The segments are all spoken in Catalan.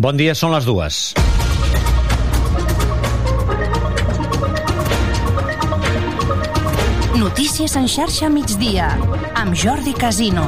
Bon dia, són les dues. Notícies en xarxa migdia, amb Jordi Casino.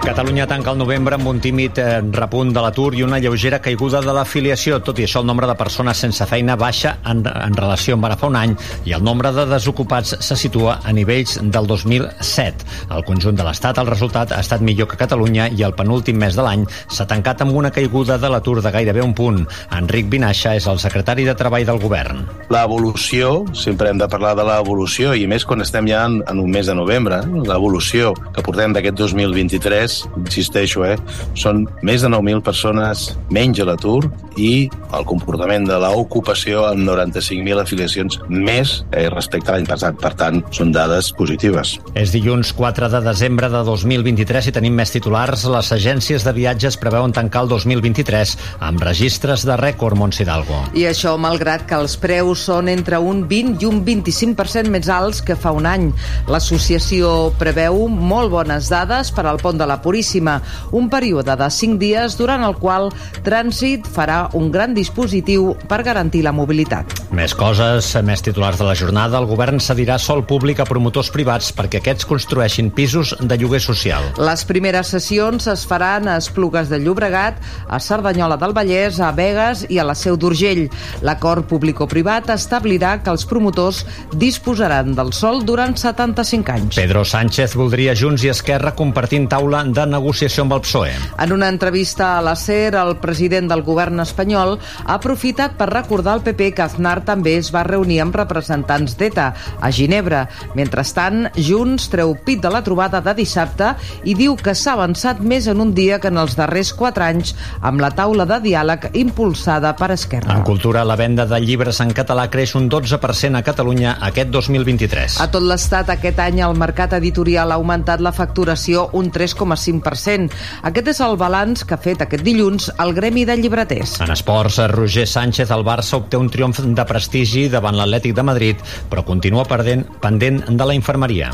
Catalunya tanca el novembre amb un tímid eh, repunt de l'atur i una lleugera caiguda de l'afiliació. Tot i això, el nombre de persones sense feina baixa en, en relació amb ara fa un any i el nombre de desocupats se situa a nivells del 2007. Al conjunt de l'Estat, el resultat ha estat millor que Catalunya i el penúltim mes de l'any s'ha tancat amb una caiguda de l'atur de gairebé un punt. Enric Vinaixa és el secretari de Treball del Govern. L'evolució, sempre hem de parlar de l'evolució, i més quan estem ja en, en un mes de novembre, l'evolució que portem d'aquest 2023 insisteixo, eh, són més de 9.000 persones menys a l'atur i el comportament de l'ocupació amb 95.000 afiliacions més eh, respecte a l'any passat. Per tant, són dades positives. És dilluns 4 de desembre de 2023 i tenim més titulars. Les agències de viatges preveuen tancar el 2023 amb registres de rècord Montsidalgo. I això malgrat que els preus són entre un 20 i un 25% més alts que fa un any. L'associació preveu molt bones dades per al pont de la Puríssima, un període de 5 dies durant el qual Trànsit farà un gran dispositiu per garantir la mobilitat. Més coses, més titulars de la jornada. El govern cedirà sol públic a promotors privats perquè aquests construeixin pisos de lloguer social. Les primeres sessions es faran a Esplugues de Llobregat, a Cerdanyola del Vallès, a Vegas i a la Seu d'Urgell. L'acord público-privat establirà que els promotors disposaran del sol durant 75 anys. Pedro Sánchez voldria Junts i Esquerra compartint taula de negociació amb el PSOE. En una entrevista a la SER, el president del govern espanyol ha aprofitat per recordar al PP que Aznar també es va reunir amb representants d'ETA a Ginebra. Mentrestant, Junts treu pit de la trobada de dissabte i diu que s'ha avançat més en un dia que en els darrers quatre anys amb la taula de diàleg impulsada per Esquerra. En cultura, la venda de llibres en català creix un 12% a Catalunya aquest 2023. A tot l'estat, aquest any el mercat editorial ha augmentat la facturació un 3,5%. Aquest és el balanç que ha fet aquest dilluns el Gremi de Llibreters. En esports, Roger Sánchez al Barça obté un triomf de prestigi davant l'Atlètic de Madrid, però continua perdent, pendent de la infermeria.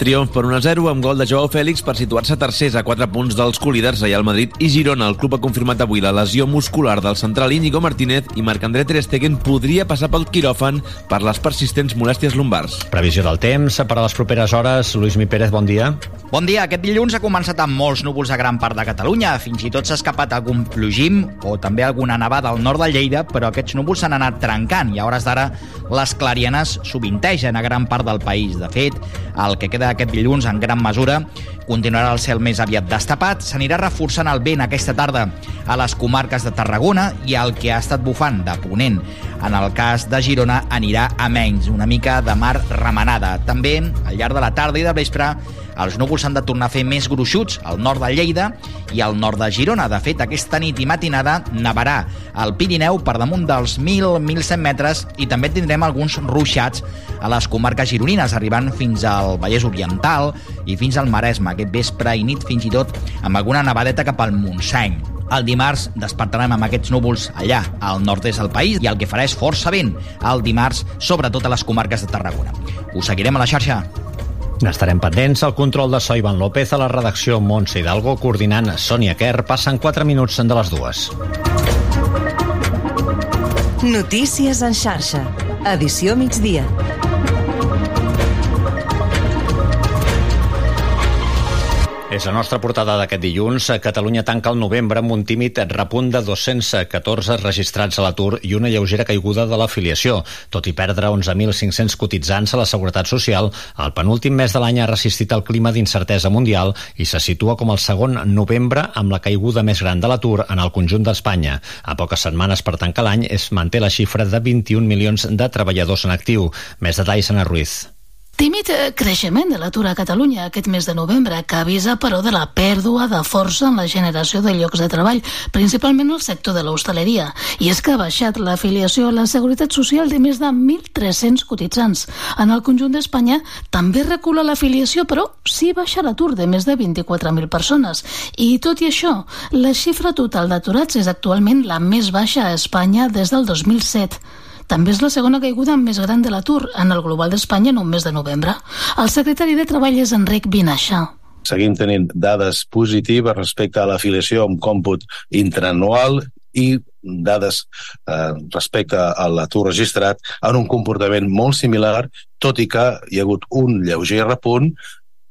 Triomf per 1-0 amb gol de Joao Fèlix per situar-se tercers a 4 punts dels colíders Real Madrid i Girona. El club ha confirmat avui la lesió muscular del central Íñigo Martínez i Marc-André Ter Stegen podria passar pel quiròfan per les persistents molèsties lumbars. Previsió del temps per a les properes hores. Lluís Mi Pérez, bon dia. Bon dia. Aquest dilluns ha començat amb molts núvols a gran part de Catalunya. Fins i tot s'ha escapat algun plogim o també alguna nevada al nord de Lleida, però aquests núvols s'han anat trencant i a hores d'ara les clarianes sovintegen a gran part del país. De fet, el que queda aquest dilluns en gran mesura continuarà el cel més aviat destapat, s'anirà reforçant el vent aquesta tarda a les comarques de Tarragona i el que ha estat bufant de Ponent en el cas de Girona anirà a menys, una mica de mar remenada. També, al llarg de la tarda i de vespre, els núvols s'han de tornar a fer més gruixuts al nord de Lleida i al nord de Girona. De fet, aquesta nit i matinada nevarà al Pirineu per damunt dels 1.000-1.100 metres i també tindrem alguns ruixats a les comarques gironines, arribant fins al Vallès Oriental i fins al Maresme, aquest vespre i nit fins i tot amb alguna nevadeta cap al Montseny. El dimarts despertarem amb aquests núvols allà, al nord-est del país, i el que farà és força vent el dimarts, sobretot a les comarques de Tarragona. Us seguirem a la xarxa. N'estarem pendents. El control de so Ivan López a la redacció Montse Hidalgo, coordinant Sònia Kerr. Passen 4 minuts de les dues. Notícies en xarxa. Edició migdia. És la nostra portada d'aquest dilluns. Catalunya tanca el novembre amb un tímid repunt de 214 registrats a l'atur i una lleugera caiguda de l'afiliació. Tot i perdre 11.500 cotitzants a la Seguretat Social, el penúltim mes de l'any ha resistit el clima d'incertesa mundial i se situa com el segon novembre amb la caiguda més gran de l'atur en el conjunt d'Espanya. A poques setmanes per tancar l'any es manté la xifra de 21 milions de treballadors en actiu. Més detalls, Ana Ruiz. Tímid creixement de l'atur a Catalunya aquest mes de novembre, que avisa, però, de la pèrdua de força en la generació de llocs de treball, principalment al sector de l'hostaleria. I és que ha baixat l'afiliació a la Seguretat Social de més de 1.300 cotitzants. En el conjunt d'Espanya també recula l'afiliació, però sí baixa l'atur de més de 24.000 persones. I tot i això, la xifra total d'aturats és actualment la més baixa a Espanya des del 2007. També és la segona caiguda més gran de l'atur en el global d'Espanya en un mes de novembre. El secretari de Treball és Enric Vinaixa. seguim tenint dades positives respecte a l'afiliació amb còmput intraanual i dades eh, respecte a l'atur registrat en un comportament molt similar, tot i que hi ha hagut un lleuger repunt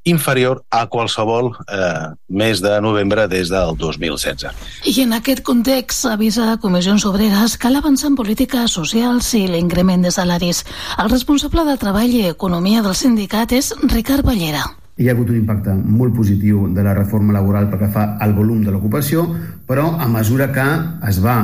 inferior a qualsevol eh, mes de novembre des del 2016. I en aquest context avisa Comissions Obreres cal avançar en polítiques socials i l'increment de salaris. El responsable de Treball i Economia del sindicat és Ricard Ballera. Hi ha hagut un impacte molt positiu de la reforma laboral perquè fa el volum de l'ocupació, però a mesura que es va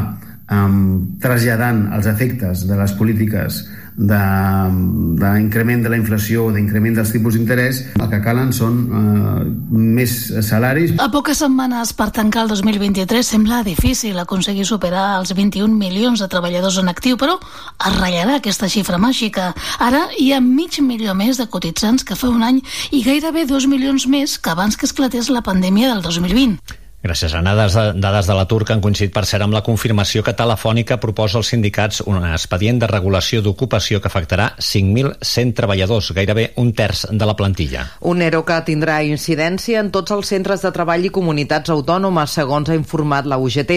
um, traslladant els efectes de les polítiques d'increment de, de la inflació, d'increment dels tipus d'interès, el que calen són eh, més salaris. A poques setmanes per tancar el 2023 sembla difícil aconseguir superar els 21 milions de treballadors en actiu, però es ratllarà aquesta xifra màgica. Ara hi ha mig milió més de cotitzants que fa un any i gairebé dos milions més que abans que esclatés la pandèmia del 2020. Gràcies a dades de, dades de l'atur que han coincidit per ser amb la confirmació que Telefònica proposa als sindicats un expedient de regulació d'ocupació que afectarà 5.100 treballadors, gairebé un terç de la plantilla. Un ERO que tindrà incidència en tots els centres de treball i comunitats autònomes, segons ha informat la UGT,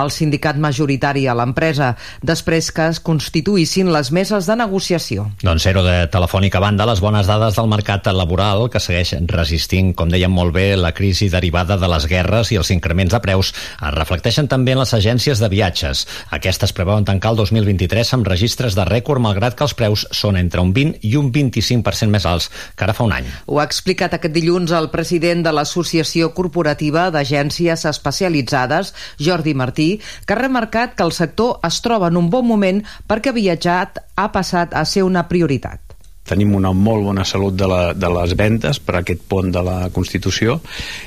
el sindicat majoritari a l'empresa, després que es constituïssin les meses de negociació. Doncs ERO de Telefònica banda, les bones dades del mercat laboral que segueix resistint, com dèiem molt bé, la crisi derivada de les guerres i els increments de preus es reflecteixen també en les agències de viatges. Aquestes preveuen tancar el 2023 amb registres de rècord, malgrat que els preus són entre un 20 i un 25% més alts que ara fa un any. Ho ha explicat aquest dilluns el president de l'Associació Corporativa d'Agències Especialitzades, Jordi Martí, que ha remarcat que el sector es troba en un bon moment perquè viatjat ha passat a ser una prioritat tenim una molt bona salut de, la, de les ventes per aquest pont de la Constitució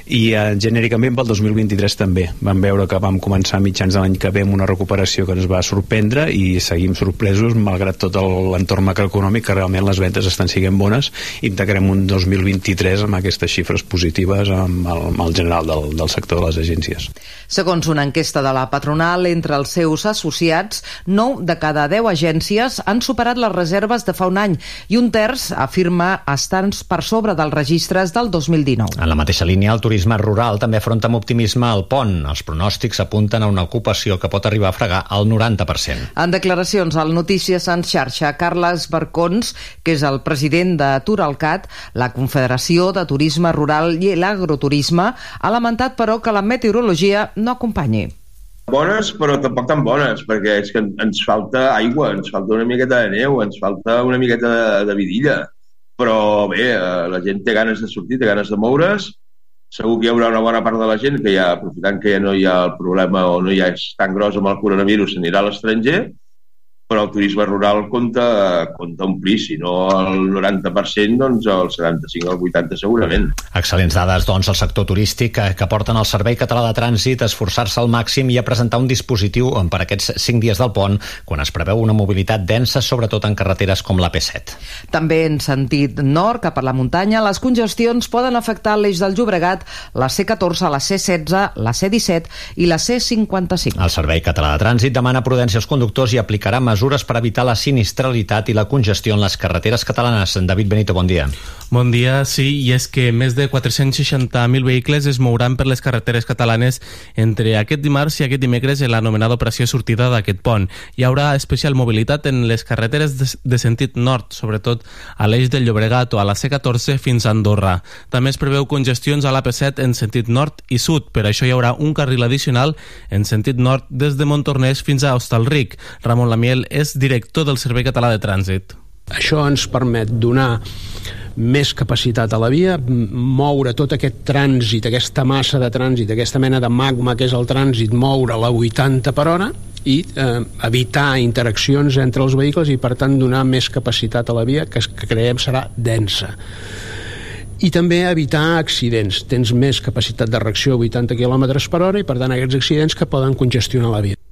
i eh, genèricament pel 2023 també. Vam veure que vam començar mitjans de l'any que ve amb una recuperació que ens va sorprendre i seguim sorpresos malgrat tot l'entorn macroeconòmic que realment les ventes estan siguent bones i integrem un 2023 amb aquestes xifres positives amb el, amb el general del, del sector de les agències. Segons una enquesta de la patronal, entre els seus associats, 9 de cada 10 agències han superat les reserves de fa un any i un terç afirma estar per sobre dels registres del 2019. En la mateixa línia, el turisme rural també afronta amb optimisme el pont. Els pronòstics apunten a una ocupació que pot arribar a fregar el 90%. En declaracions al Notícies en xarxa, Carles Barcons, que és el president de Turalcat, la Confederació de Turisme Rural i l'Agroturisme, ha lamentat, però, que la meteorologia no acompanyi. Bones, però tampoc tan bones, perquè és que ens falta aigua, ens falta una miqueta de neu, ens falta una miqueta de, de vidilla. Però bé, eh, la gent té ganes de sortir, té ganes de moure's, segur que hi haurà una bona part de la gent que ja, aprofitant que ja no hi ha el problema o no hi és tan gros amb el coronavirus, anirà a l'estranger, però el turisme rural compta, compta omplir, si no el 90%, doncs el 75 o el 80 segurament. Excel·lents dades, doncs, al sector turístic que, que porten el Servei Català de Trànsit a esforçar-se al màxim i a presentar un dispositiu per aquests 5 dies del pont, quan es preveu una mobilitat densa, sobretot en carreteres com l'AP7. També en sentit nord, cap a la muntanya, les congestions poden afectar l'eix del Llobregat, la C14, la C16, la C17 i la C55. El Servei Català de Trànsit demana prudència als conductors i aplicarà mesures mesures per evitar la sinistralitat i la congestió en les carreteres catalanes. David Benito, bon dia. Bon dia, sí, i és que més de 460.000 vehicles es mouran per les carreteres catalanes entre aquest dimarts i aquest dimecres en l'anomenada operació sortida d'aquest pont. Hi haurà especial mobilitat en les carreteres de, sentit nord, sobretot a l'eix del Llobregat o a la C14 fins a Andorra. També es preveu congestions a l'AP7 en sentit nord i sud, per això hi haurà un carril addicional en sentit nord des de Montornès fins a Hostalric. Ramon Lamiel és director del Servei Català de Trànsit. Això ens permet donar més capacitat a la via, moure tot aquest trànsit, aquesta massa de trànsit, aquesta mena de magma que és el trànsit, moure la 80 per hora i eh, evitar interaccions entre els vehicles i per tant donar més capacitat a la via que, que creiem serà densa i també evitar accidents. Tens més capacitat de reacció a 80 km per hora i per tant aquests accidents que poden congestionar la via.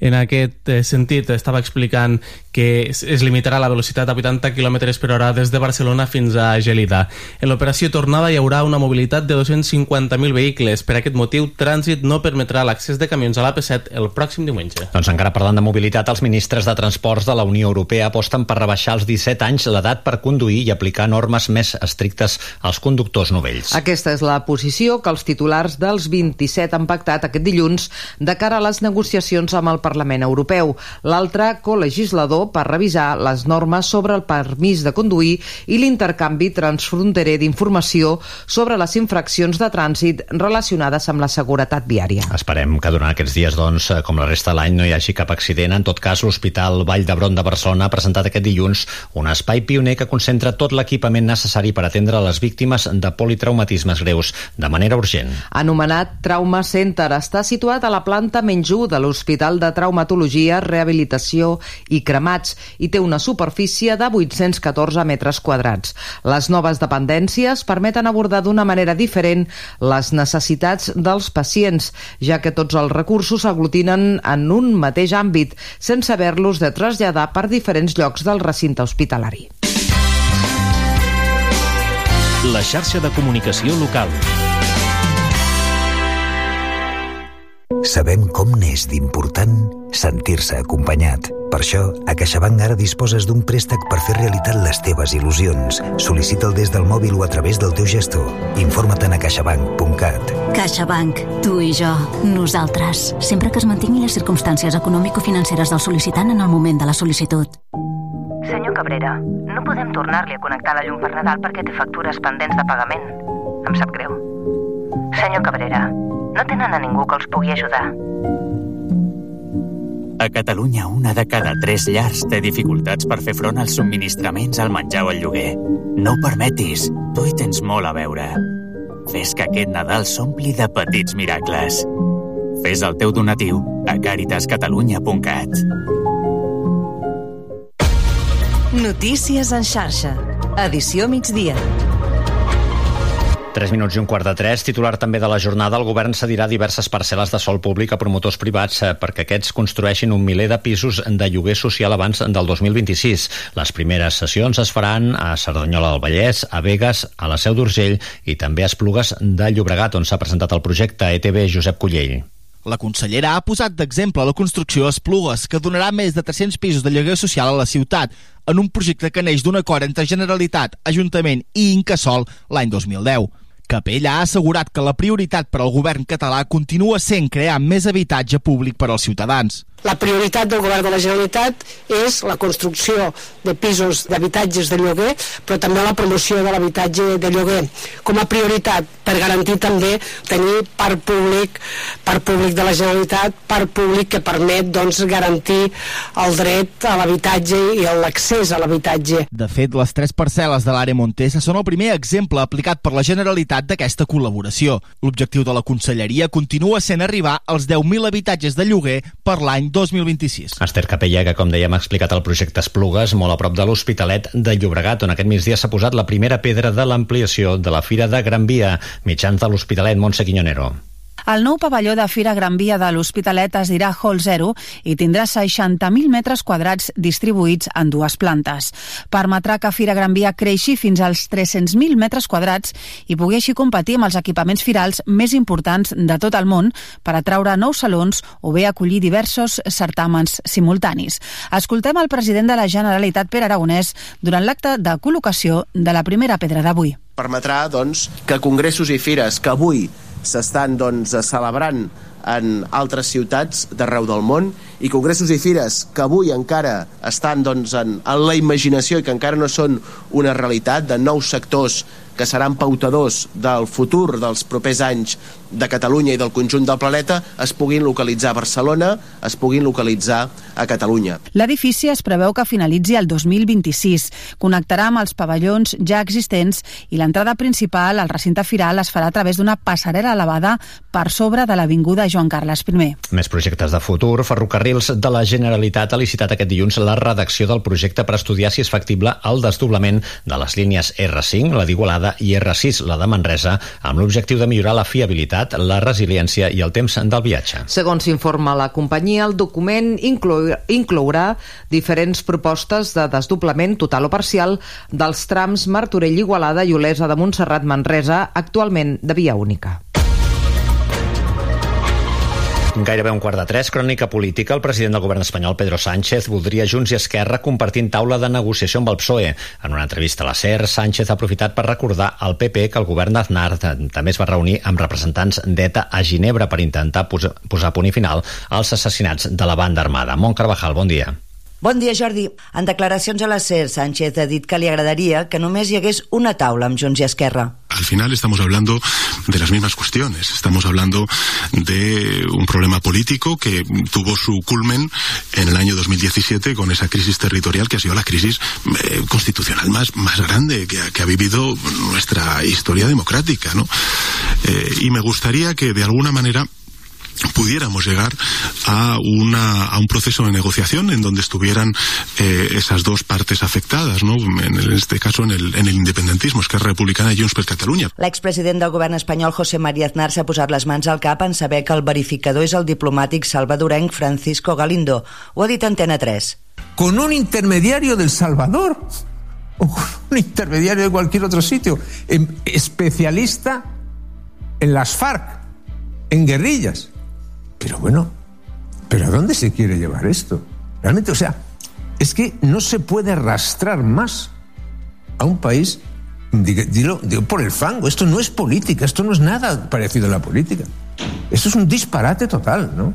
En aquest eh, sentit, estava explicant que es, es limitarà la velocitat a 80 km per hora des de Barcelona fins a Gelida. En l'operació tornada hi haurà una mobilitat de 250.000 vehicles. Per aquest motiu, Trànsit no permetrà l'accés de camions a l'AP7 el pròxim diumenge. Doncs encara parlant de mobilitat, els ministres de Transports de la Unió Europea aposten per rebaixar als 17 anys l'edat per conduir i aplicar normes més estrictes als conductors novells. Aquesta és la posició que els titulars dels 27 han pactat aquest dilluns de cara a les negociacions amb el Parlament Europeu. L'altre, colegislador per revisar les normes sobre el permís de conduir i l'intercanvi transfronterer d'informació sobre les infraccions de trànsit relacionades amb la seguretat viària. Esperem que durant aquests dies, doncs, com la resta de l'any, no hi hagi cap accident. En tot cas, l'Hospital Vall d'Hebron de Barcelona ha presentat aquest dilluns un espai pioner que concentra tot l'equipament necessari per atendre les víctimes de politraumatismes greus de manera urgent. Anomenat Trauma Center, està situat a la planta menys 1 de l'Hospital de Traumatologia, Rehabilitació i Cremats i té una superfície de 814 metres quadrats. Les noves dependències permeten abordar d'una manera diferent les necessitats dels pacients, ja que tots els recursos s'aglutinen en un mateix àmbit, sense haver-los de traslladar per diferents llocs del recinte hospitalari. La xarxa de comunicació local. Sabem com n'és d'important sentir-se acompanyat. Per això, a CaixaBank ara disposes d'un préstec per fer realitat les teves il·lusions. Sol·licita'l des del mòbil o a través del teu gestor. Informa't a caixabank.cat. CaixaBank. Tu i jo. Nosaltres. Sempre que es mantingui les circumstàncies econòmico-financeres del sol·licitant en el moment de la sol·licitud. Senyor Cabrera, no podem tornar-li a connectar la llum per Nadal perquè té factures pendents de pagament. Em sap greu. Senyor Cabrera, no tenen a ningú que els pugui ajudar. A Catalunya, una de cada tres llars té dificultats per fer front als subministraments, al menjar o al lloguer. No ho permetis, tu hi tens molt a veure. Fes que aquest Nadal s'ompli de petits miracles. Fes el teu donatiu a caritascatalunya.cat. Notícies en xarxa. Edició migdia. 3 minuts i un quart de 3. Titular també de la jornada, el govern cedirà diverses parcel·les de sol públic a promotors privats eh, perquè aquests construeixin un miler de pisos de lloguer social abans del 2026. Les primeres sessions es faran a Cerdanyola del Vallès, a Vegas, a la Seu d'Urgell i també a Esplugues de Llobregat, on s'ha presentat el projecte ETB Josep Cullell. La consellera ha posat d'exemple la construcció a Esplugues, que donarà més de 300 pisos de lloguer social a la ciutat, en un projecte que neix d'un acord entre Generalitat, Ajuntament i Incasol l'any 2010. Capella ha assegurat que la prioritat per al govern català continua sent crear més habitatge públic per als ciutadans. La prioritat del govern de la Generalitat és la construcció de pisos d'habitatges de lloguer, però també la promoció de l'habitatge de lloguer com a prioritat per garantir també tenir parc públic, parc públic de la Generalitat, parc públic que permet doncs, garantir el dret a l'habitatge i l'accés a l'habitatge. De fet, les tres parcel·les de l'àrea Montesa són el primer exemple aplicat per la Generalitat d'aquesta col·laboració. L'objectiu de la conselleria continua sent arribar als 10.000 habitatges de lloguer per l'any 2026. Esther Capella, que com dèiem ha explicat el projecte Esplugues, molt a prop de l'Hospitalet de Llobregat, on aquest migdia s'ha posat la primera pedra de l'ampliació de la Fira de Gran Via, mitjans de l'Hospitalet Montse Quiñonero. El nou pavelló de Fira Gran Via de l'Hospitalet es dirà Hall 0 i tindrà 60.000 metres quadrats distribuïts en dues plantes. Permetrà que Fira Gran Via creixi fins als 300.000 metres quadrats i pugui així competir amb els equipaments firals més importants de tot el món per atraure nous salons o bé acollir diversos certàmens simultanis. Escoltem el president de la Generalitat, Pere Aragonès, durant l'acte de col·locació de la primera pedra d'avui. Permetrà doncs, que congressos i fires que avui s'estan doncs, celebrant en altres ciutats d'arreu del món i congressos i fires que avui encara estan doncs, en, en la imaginació i que encara no són una realitat de nous sectors que seran pautadors del futur dels propers anys de Catalunya i del conjunt del planeta es puguin localitzar a Barcelona, es puguin localitzar a Catalunya. L'edifici es preveu que finalitzi el 2026. Connectarà amb els pavellons ja existents i l'entrada principal al recinte firal es farà a través d'una passarel·la elevada per sobre de l'Avinguda Joan Carles I. Més projectes de futur. Ferrocarrils Ferrocarrils de la Generalitat ha licitat aquest dilluns la redacció del projecte per estudiar si és factible el desdoblament de les línies R5, la d'Igualada, i R6, la de Manresa, amb l'objectiu de millorar la fiabilitat, la resiliència i el temps del viatge. Segons informa la companyia, el document inclou, inclourà diferents propostes de desdoblament total o parcial dels trams Martorell-Igualada i Olesa de Montserrat-Manresa, actualment de via única. Gairebé un quart de tres, crònica política. El president del govern espanyol, Pedro Sánchez, voldria Junts i Esquerra compartint taula de negociació amb el PSOE. En una entrevista a la SER, Sánchez ha aprofitat per recordar al PP que el govern d'Aznar també es va reunir amb representants d'ETA a Ginebra per intentar posar punt i final als assassinats de la banda armada. Mont Carvajal, bon dia. Bon dia, Jordi. En declaracions a la SER, Sánchez ha dit que li agradaria que només hi hagués una taula amb Junts i Esquerra. Al final estamos hablando de las mismas cuestiones. Estamos hablando de un problema político que tuvo su culmen en el año 2017 con esa crisis territorial que ha sido la crisis eh, constitucional más, más grande que que ha, vivido nuestra historia democrática. ¿no? Eh, y me gustaría que de alguna manera pudiéramos llegar a, una, a un proceso de negociación en donde estuvieran eh, esas dos partes afectadas, ¿no? en, en este caso en el, en el independentismo, Esquerra Republicana i Junts per Catalunya. L'expresident del govern espanyol, José María Aznar, s'ha posat les mans al cap en saber que el verificador és el diplomàtic salvadorenc Francisco Galindo. Ho ha dit Antena 3. Con un intermediario del Salvador o con un intermediario de cualquier otro sitio, especialista en las FARC, en guerrillas. Pero bueno, ¿pero a dónde se quiere llevar esto? Realmente, o sea, es que no se puede arrastrar más a un país, digo, digo, por el fango. Esto no es política, esto no es nada parecido a la política. Esto es un disparate total, ¿no?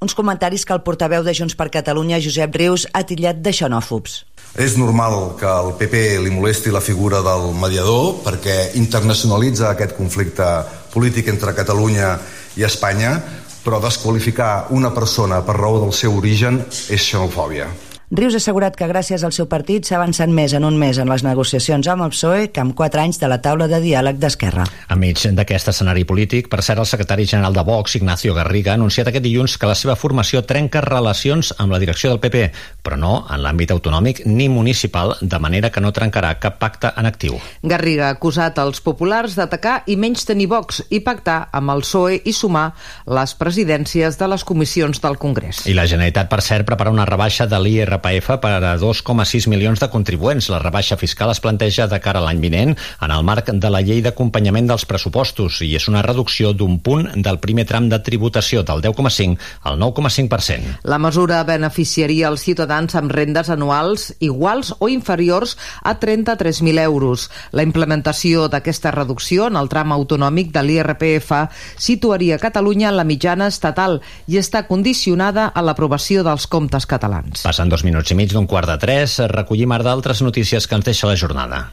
Uns comentaris que el portaveu de Junts per Catalunya, Josep Rius, ha tillat de xenòfobs. És normal que al PP li molesti la figura del mediador perquè internacionalitza aquest conflicte polític entre Catalunya i Espanya, però desqualificar una persona per raó del seu origen és xenofòbia. Rius ha assegurat que gràcies al seu partit s'ha avançat més en un mes en les negociacions amb el PSOE que amb quatre anys de la taula de diàleg d'Esquerra. Enmig d'aquest escenari polític, per cert, el secretari general de Vox, Ignacio Garriga, ha anunciat aquest dilluns que la seva formació trenca relacions amb la direcció del PP, però no en l'àmbit autonòmic ni municipal, de manera que no trencarà cap pacte en actiu. Garriga ha acusat els populars d'atacar i menys tenir Vox i pactar amb el PSOE i sumar les presidències de les comissions del Congrés. I la Generalitat, per cert, prepara una rebaixa de l'IR l'IRPF per a 2,6 milions de contribuents. La rebaixa fiscal es planteja de cara a l'any vinent en el marc de la llei d'acompanyament dels pressupostos i és una reducció d'un punt del primer tram de tributació del 10,5 al 9,5%. La mesura beneficiaria els ciutadans amb rendes anuals iguals o inferiors a 33.000 euros. La implementació d'aquesta reducció en el tram autonòmic de l'IRPF situaria Catalunya en la mitjana estatal i està condicionada a l'aprovació dels comptes catalans. Passen dos minuts i mig d'un quart de tres, recollim ara d'altres notícies que ens deixa la jornada.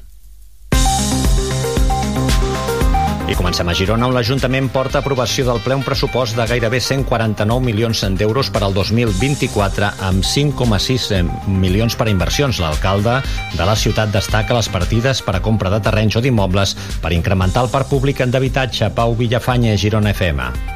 I comencem a Girona, on l'Ajuntament porta aprovació del ple un pressupost de gairebé 149 milions d'euros per al 2024, amb 5,6 milions per a inversions. L'alcalde de la ciutat destaca les partides per a compra de terrenys o d'immobles per incrementar el parc públic d'habitatge. Pau Villafanya, Girona FM.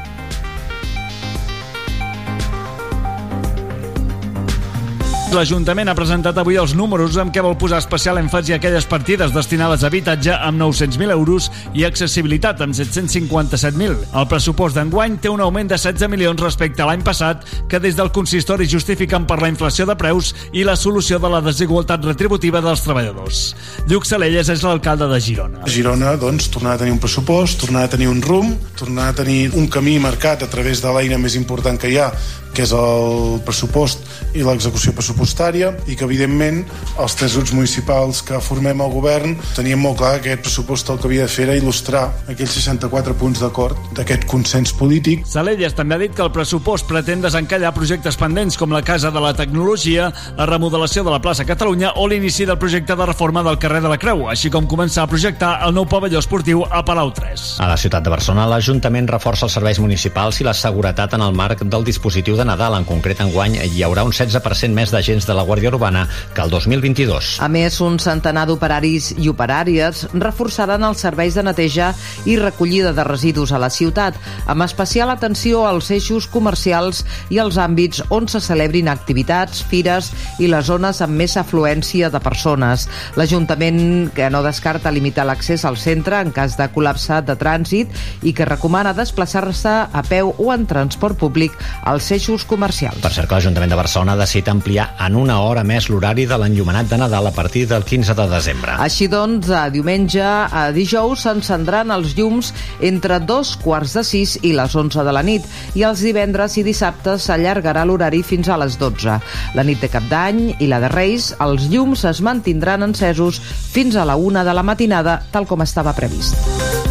L'Ajuntament ha presentat avui els números amb què vol posar especial èmfasi a aquelles partides destinades a habitatge amb 900.000 euros i accessibilitat amb 757.000. El pressupost d'enguany té un augment de 16 milions respecte a l'any passat que des del consistori justifiquen per la inflació de preus i la solució de la desigualtat retributiva dels treballadors. Lluc Salelles és l'alcalde de Girona. Girona, doncs, tornar a tenir un pressupost, tornar a tenir un rumb, tornar a tenir un camí marcat a través de l'eina més important que hi ha, que és el pressupost i l'execució pressupostària i que evidentment els tres grups municipals que formem el govern teníem molt clar que aquest pressupost el que havia de fer era il·lustrar aquells 64 punts d'acord d'aquest consens polític. Salelles també ha dit que el pressupost pretén desencallar projectes pendents com la Casa de la Tecnologia, la remodelació de la plaça Catalunya o l'inici del projecte de reforma del carrer de la Creu, així com començar a projectar el nou pavelló esportiu a Palau 3. A la ciutat de Barcelona, l'Ajuntament reforça els serveis municipals i la seguretat en el marc del dispositiu de Nadal. En concret, enguany hi haurà un 16% més d'agents de la Guàrdia Urbana que el 2022. A més, un centenar d'operaris i operàries reforçaran els serveis de neteja i recollida de residus a la ciutat, amb especial atenció als eixos comercials i als àmbits on se celebrin activitats, fires i les zones amb més afluència de persones. L'Ajuntament que no descarta limitar l'accés al centre en cas de col·lapse de trànsit i que recomana desplaçar-se a peu o en transport públic als eixos comercials. Per cert l'Ajuntament de Barcelona ha decidit ampliar en una hora més l'horari de l'enllumenat de Nadal a partir del 15 de desembre. Així doncs, de diumenge a dijous s'encendran els llums entre dos quarts de sis i les 11 de la nit i els divendres i dissabtes s'allargarà l'horari fins a les 12. La nit de Cap d'Any i la de Reis, els llums es mantindran encesos fins a la una de la matinada, tal com estava previst.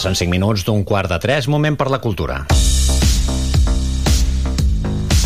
Passen 5 minuts d'un quart de 3, moment per la cultura.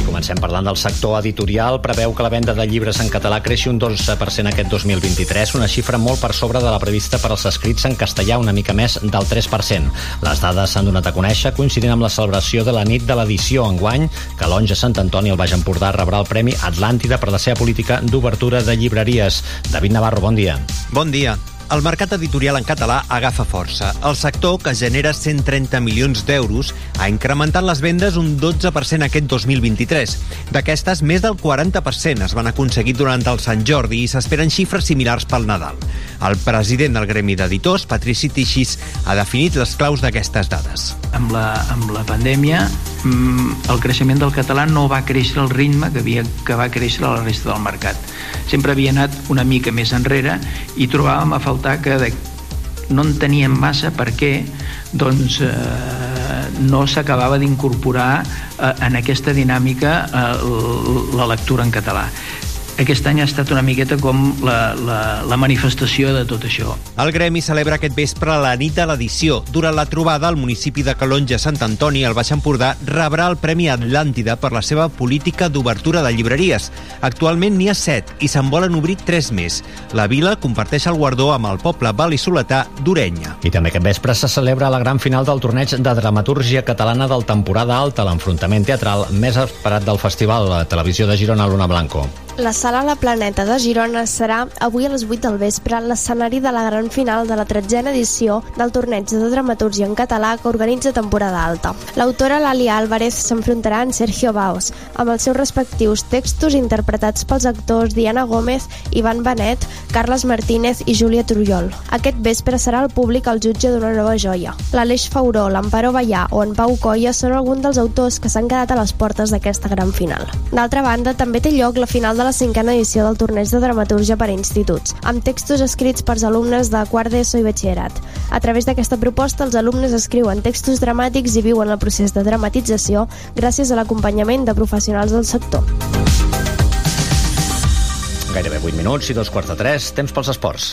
Comencem parlant del sector editorial. Preveu que la venda de llibres en català creixi un 12% aquest 2023, una xifra molt per sobre de la prevista per als escrits en castellà, una mica més del 3%. Les dades s'han donat a conèixer coincidint amb la celebració de la nit de l'edició enguany, que l'Onja Sant Antoni al Baix Empordà rebrà el Premi Atlàntida per la seva política d'obertura de llibreries. David Navarro, bon dia. Bon dia. El mercat editorial en català agafa força. El sector, que genera 130 milions d'euros, ha incrementat les vendes un 12% aquest 2023. D'aquestes, més del 40% es van aconseguir durant el Sant Jordi i s'esperen xifres similars pel Nadal. El president del Gremi d'Editors, Patrici Tixis, ha definit les claus d'aquestes dades. Amb la, amb la pandèmia, mm, el creixement del català no va créixer al ritme que, havia, que va créixer a la resta del mercat. Sempre havia anat una mica més enrere i trobàvem a faltar que de, no en teníem massa perquè doncs, eh, no s'acabava d'incorporar eh, en aquesta dinàmica eh, la lectura en català aquest any ha estat una miqueta com la, la, la manifestació de tot això. El Gremi celebra aquest vespre la nit de l'edició. Durant la trobada, al municipi de Calonja Sant Antoni, al Baix Empordà, rebrà el Premi Atlàntida per la seva política d'obertura de llibreries. Actualment n'hi ha set i se'n volen obrir tres més. La vila comparteix el guardó amb el poble val·lisoletà d'Orenya. I també aquest vespre se celebra la gran final del torneig de dramatúrgia catalana del temporada alta, l'enfrontament teatral més esperat del festival, la televisió de Girona, Luna Blanco. La sala La Planeta de Girona serà avui a les 8 del vespre l'escenari de la gran final de la tretzena edició del torneig de dramatúrgia en català que organitza temporada alta. L'autora Lali Álvarez s'enfrontarà en Sergio Baos, amb els seus respectius textos interpretats pels actors Diana Gómez, Ivan Benet, Carles Martínez i Júlia Trullol. Aquest vespre serà el públic el jutge d'una nova joia. L'Aleix Fauró, l'Amparo Ballà o en Pau Colla són alguns dels autors que s'han quedat a les portes d'aquesta gran final. D'altra banda, també té lloc la final de la cinquena edició del torneig de dramatúrgia per a instituts, amb textos escrits pels alumnes de quart d'ESO i batxillerat. A través d'aquesta proposta, els alumnes escriuen textos dramàtics i viuen el procés de dramatització gràcies a l'acompanyament de professionals del sector. Gairebé 8 minuts i dos quarts de 3, temps pels esports.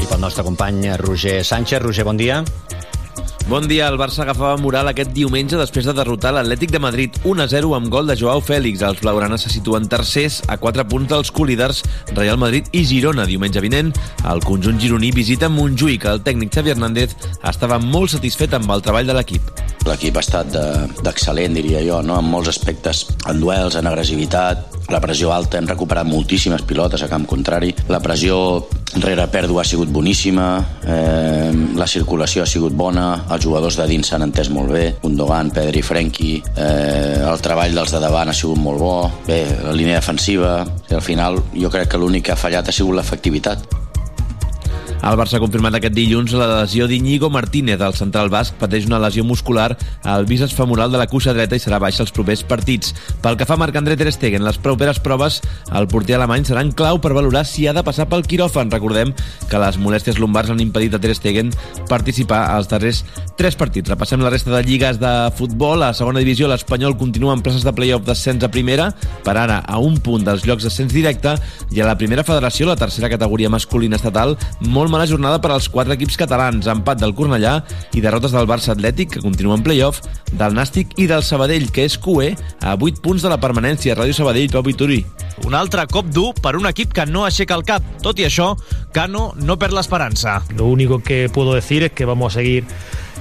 I pel nostre company Roger Sánchez. Roger, bon dia. Bon dia, el Barça agafava moral aquest diumenge després de derrotar l'Atlètic de Madrid 1-0 amb gol de Joao Fèlix. Els blaugranes se situen tercers a 4 punts dels colíders Real Madrid i Girona. Diumenge vinent, el conjunt gironí visita Montjuïc. El tècnic Xavi Hernández estava molt satisfet amb el treball de l'equip. L'equip ha estat d'excel·lent, de, diria jo, no? en molts aspectes, en duels, en agressivitat, la pressió alta, hem recuperat moltíssimes pilotes a camp contrari, la pressió rere pèrdua ha sigut boníssima, eh, la circulació ha sigut bona, els jugadors de dins s'han entès molt bé, Gundogan, Pedri, Frenkie, eh, el treball dels de davant ha sigut molt bo, bé, la línia defensiva, i al final jo crec que l'únic que ha fallat ha sigut l'efectivitat. El Barça ha confirmat aquest dilluns la lesió d'Iñigo Martínez. El central basc pateix una lesió muscular al bíceps femoral de la cuixa dreta i serà baixa els propers partits. Pel que fa a Marc-André Ter Stegen, les properes proves el porter alemany seran clau per valorar si ha de passar pel quiròfan. Recordem que les molèsties lumbars han impedit a Ter Stegen participar als darrers tres partits. Repassem la resta de lligues de futbol. A segona divisió, l'Espanyol continua en places de playoff d'ascens a primera, per ara a un punt dels llocs d'ascens directe, i a la primera federació, la tercera categoria masculina estatal, molt molt mala jornada per als quatre equips catalans, empat del Cornellà i derrotes del Barça Atlètic, que continua en play-off, del Nàstic i del Sabadell, que és QE, a 8 punts de la permanència. Ràdio Sabadell, Pau Vituri. Un altre cop dur per un equip que no aixeca el cap. Tot i això, Cano no perd l'esperança. Lo único que puedo decir es que vamos a seguir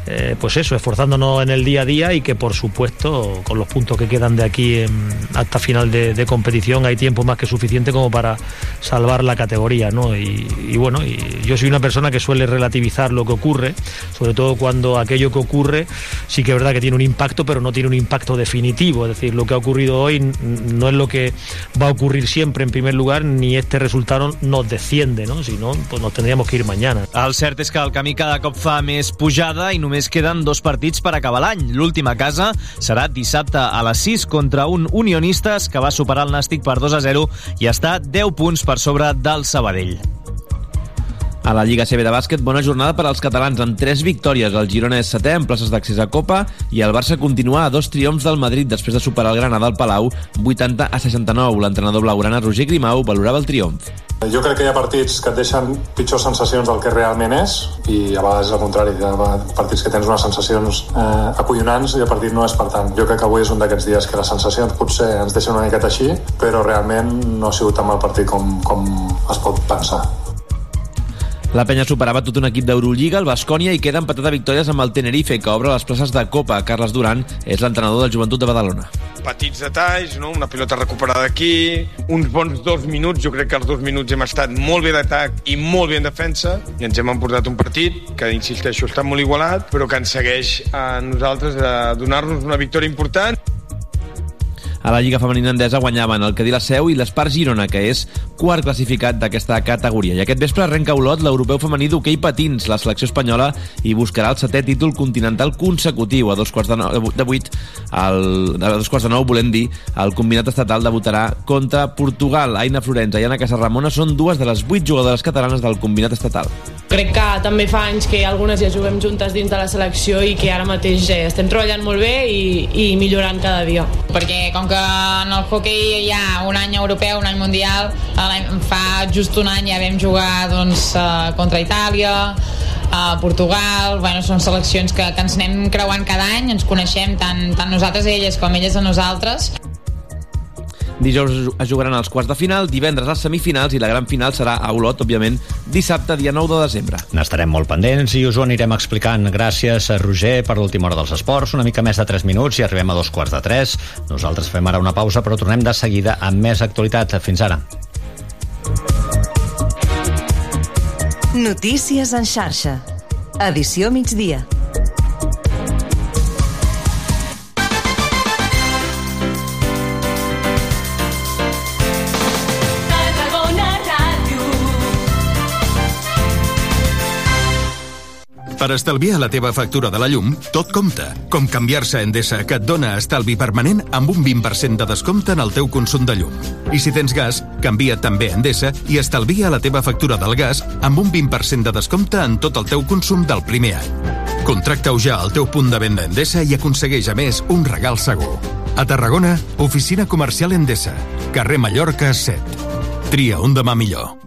eh, pues eso, esforzándonos en el día a día y que por supuesto con los puntos que quedan de aquí en, hasta final de, competición hay tiempo más que suficiente como para salvar la categoría, ¿no? Y, bueno, yo soy una persona que suele relativizar lo que ocurre, sobre todo cuando aquello que ocurre sí que es verdad que tiene un impacto, pero no tiene un impacto definitivo, es decir, lo que ha ocurrido hoy no es lo que va a ocurrir siempre en primer lugar, ni este resultado nos desciende, ¿no? Si no, pues nos tendríamos que ir mañana. Cert és que el camí cada cop fa més només queden dos partits per acabar l'any. L'últim a casa serà dissabte a les 6 contra un Unionistes que va superar el Nàstic per 2 a 0 i està 10 punts per sobre del Sabadell. A la Lliga CB de bàsquet, bona jornada per als catalans amb tres victòries. El Girona és setè en places d'accés a Copa i el Barça continua a dos triomfs del Madrid després de superar el Granada al Palau 80 a 69. L'entrenador blaugrana Roger Grimau valorava el triomf. Jo crec que hi ha partits que et deixen pitjors sensacions del que realment és i a vegades el contrari, hi ha partits que tens unes sensacions eh, acollonants i el partit no és per tant. Jo crec que avui és un d'aquests dies que les sensacions potser ens deixen una miqueta així, però realment no ha sigut tan mal partit com, com es pot pensar. La penya superava tot un equip d'Eurolliga, el Bascònia, i queda empatat a victòries amb el Tenerife, que obre les places de Copa. Carles Duran és l'entrenador del Joventut de Badalona. Petits detalls, no? una pilota recuperada aquí, uns bons dos minuts, jo crec que els dos minuts hem estat molt bé d'atac i molt bé en defensa, i ens hem emportat un partit que, insisteixo, està molt igualat, però que ens segueix a nosaltres a donar-nos una victòria important. A la Lliga Femenina Endesa guanyaven el Cadí la Seu i l'Espar Girona, que és quart classificat d'aquesta categoria. I aquest vespre arrenca Olot l'europeu femení d'hoquei patins. La selecció espanyola i buscarà el setè títol continental consecutiu. A dos quarts de, nou, de vuit, el, a dos quarts de nou, volem dir, el combinat estatal debutarà contra Portugal. Aina Florenza i Anna Casarramona són dues de les vuit jugadores catalanes del combinat estatal. Crec que també fa anys que algunes ja juguem juntes dins de la selecció i que ara mateix eh, estem treballant molt bé i, i millorant cada dia. Perquè com que en el hockey hi ha un any europeu, un any mundial, fa just un any ja vam jugar doncs, eh, contra Itàlia, a Portugal, bueno, són seleccions que, que ens anem creuant cada any, ens coneixem tant, tant nosaltres a elles com elles a nosaltres. Dijous es jugaran els quarts de final, divendres les semifinals i la gran final serà a Olot, òbviament, dissabte, dia 9 de desembre. N'estarem molt pendents i us ho anirem explicant. Gràcies a Roger per l'última hora dels esports, una mica més de 3 minuts i arribem a dos quarts de 3. Nosaltres fem ara una pausa, però tornem de seguida amb més actualitat. Fins ara. Notícies en xarxa. Edició migdia. Per estalviar la teva factura de la llum, tot compta. Com canviar-se a Endesa, que et dona estalvi permanent amb un 20% de descompte en el teu consum de llum. I si tens gas, canvia també a Endesa i estalvia la teva factura del gas amb un 20% de descompte en tot el teu consum del primer any. Contracta-ho ja al teu punt de venda Endesa i aconsegueix, a més, un regal segur. A Tarragona, oficina comercial Endesa, carrer Mallorca 7. Tria un demà millor.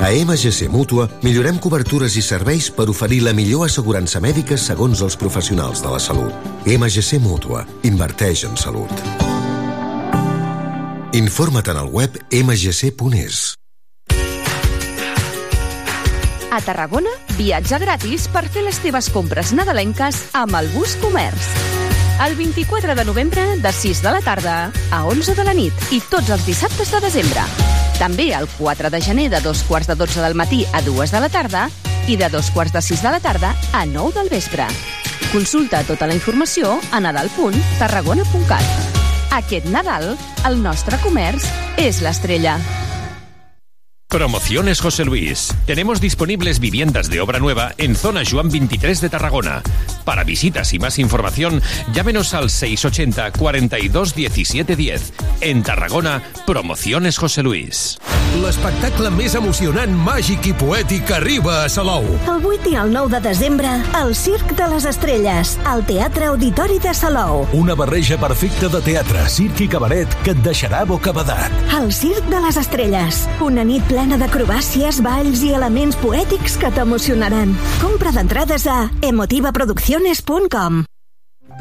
A MGC Mútua millorem cobertures i serveis per oferir la millor assegurança mèdica segons els professionals de la salut. MGC Mútua. Inverteix en salut. Informa't en el web mgc.es. A Tarragona, viatge gratis per fer les teves compres nadalenques amb el Bus Comerç. El 24 de novembre, de 6 de la tarda a 11 de la nit i tots els dissabtes de desembre. També el 4 de gener de dos quarts de 12 del matí a 2 de la tarda i de dos quarts de 6 de la tarda a 9 del vespre. Consulta tota la informació a nadal.tarragona.cat. Aquest Nadal, el nostre comerç és l'estrella. Promociones José Luis. Tenemos disponibles viviendas de obra nueva en zona Juan 23 de Tarragona. Para visitas y más información, llámenos al 680 42 17 10. En Tarragona, Promociones José Luis. L'espectacle més emocionant, màgic i poètic arriba a Salou. El 8 i el 9 de desembre, el Circ de les Estrelles, al Teatre Auditori de Salou. Una barreja perfecta de teatre, circ i cabaret que et deixarà bocabadat. El Circ de les Estrelles, una nit plena d'acrobàcies, balls i elements poètics que t'emocionaran. Compra d'entrades a emotivaproducciones.com.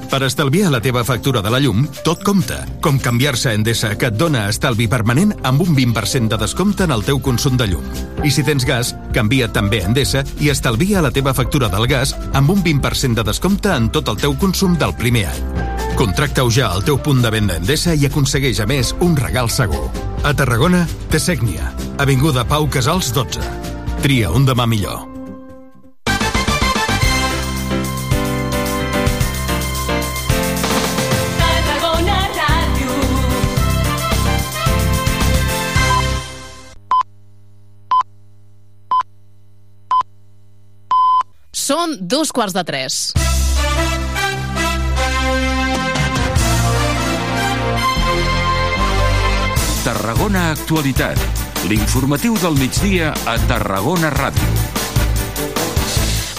Per estalviar la teva factura de la llum, tot compta. Com canviar-se a Endesa, que et dona estalvi permanent amb un 20% de descompte en el teu consum de llum. I si tens gas, canvia també a Endesa i estalvia la teva factura del gas amb un 20% de descompte en tot el teu consum del primer any. Contracta-ho ja al teu punt de venda Endesa i aconsegueix, a més, un regal segur. A Tarragona, Tessècnia, Avinguda Pau Casals 12. Tria un demà millor. Són dos quarts de tres. Tarragona Actualitat. L'informatiu del migdia a Tarragona Ràdio.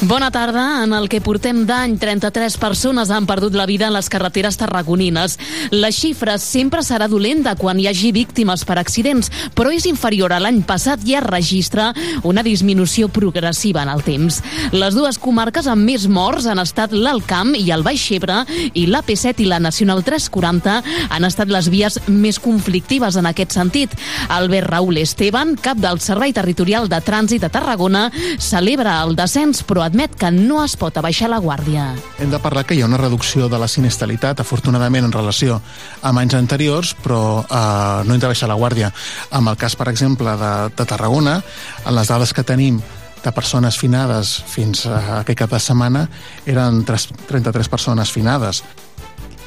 Bona tarda. En el que portem d'any, 33 persones han perdut la vida en les carreteres tarragonines. La xifra sempre serà dolenta quan hi hagi víctimes per accidents, però és inferior a l'any passat i es registra una disminució progressiva en el temps. Les dues comarques amb més morts han estat l'Alt Camp i el Baix Ebre i l'AP7 i la Nacional 340 han estat les vies més conflictives en aquest sentit. Albert Raúl Esteban, cap del Servei Territorial de Trànsit de Tarragona, celebra el descens però admet que no es pot abaixar la guàrdia. Hem de parlar que hi ha una reducció de la sinistralitat, afortunadament, en relació amb anys anteriors, però eh, no hem de baixar la guàrdia. Amb el cas, per exemple, de, de Tarragona, en les dades que tenim de persones finades fins a aquest cap de setmana eren 3, 33 persones finades.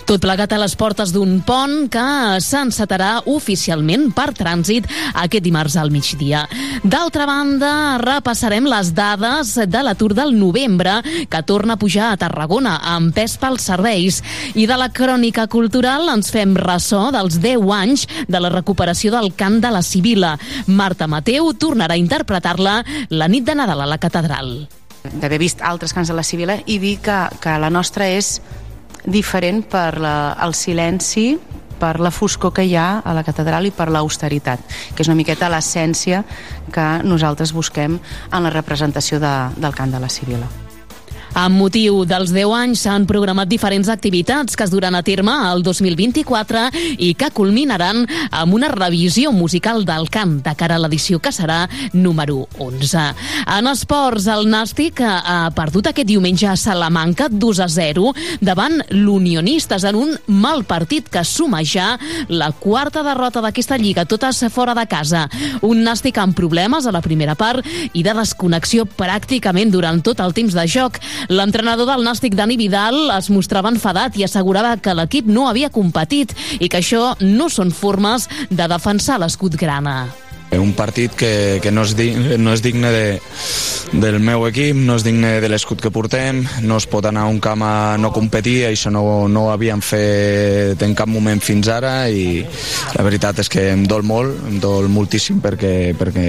Tot plegat a les portes d'un pont que s'encetarà oficialment per trànsit aquest dimarts al migdia. D'altra banda, repassarem les dades de l'atur del novembre que torna a pujar a Tarragona amb pes pels serveis. I de la crònica cultural ens fem ressò dels 10 anys de la recuperació del cant de la Sibila. Marta Mateu tornarà a interpretar-la la nit de Nadal a la catedral. d'haver vist altres cants de la Sibila i dir que, que la nostra és diferent per la, el silenci per la foscor que hi ha a la catedral i per l'austeritat, que és una miqueta l'essència que nosaltres busquem en la representació de, del cant de la Sibila. Amb motiu dels 10 anys s'han programat diferents activitats que es duran a terme el 2024 i que culminaran amb una revisió musical del cant de cara a l'edició que serà número 11. En esports, el Nàstic ha perdut aquest diumenge a Salamanca 2 a 0 davant l'Unionistes en un mal partit que suma ja la quarta derrota d'aquesta lliga, totes fora de casa. Un Nàstic amb problemes a la primera part i de desconnexió pràcticament durant tot el temps de joc. L'entrenador del Nàstic, Dani Vidal, es mostrava enfadat i assegurava que l'equip no havia competit i que això no són formes de defensar l'escut grana. Un partit que, que no, és di, no és digne de, del meu equip, no és digne de l'escut que portem, no es pot anar a un camp a no competir, això no, no ho havíem fet en cap moment fins ara i la veritat és que em dol molt, em dol moltíssim perquè, perquè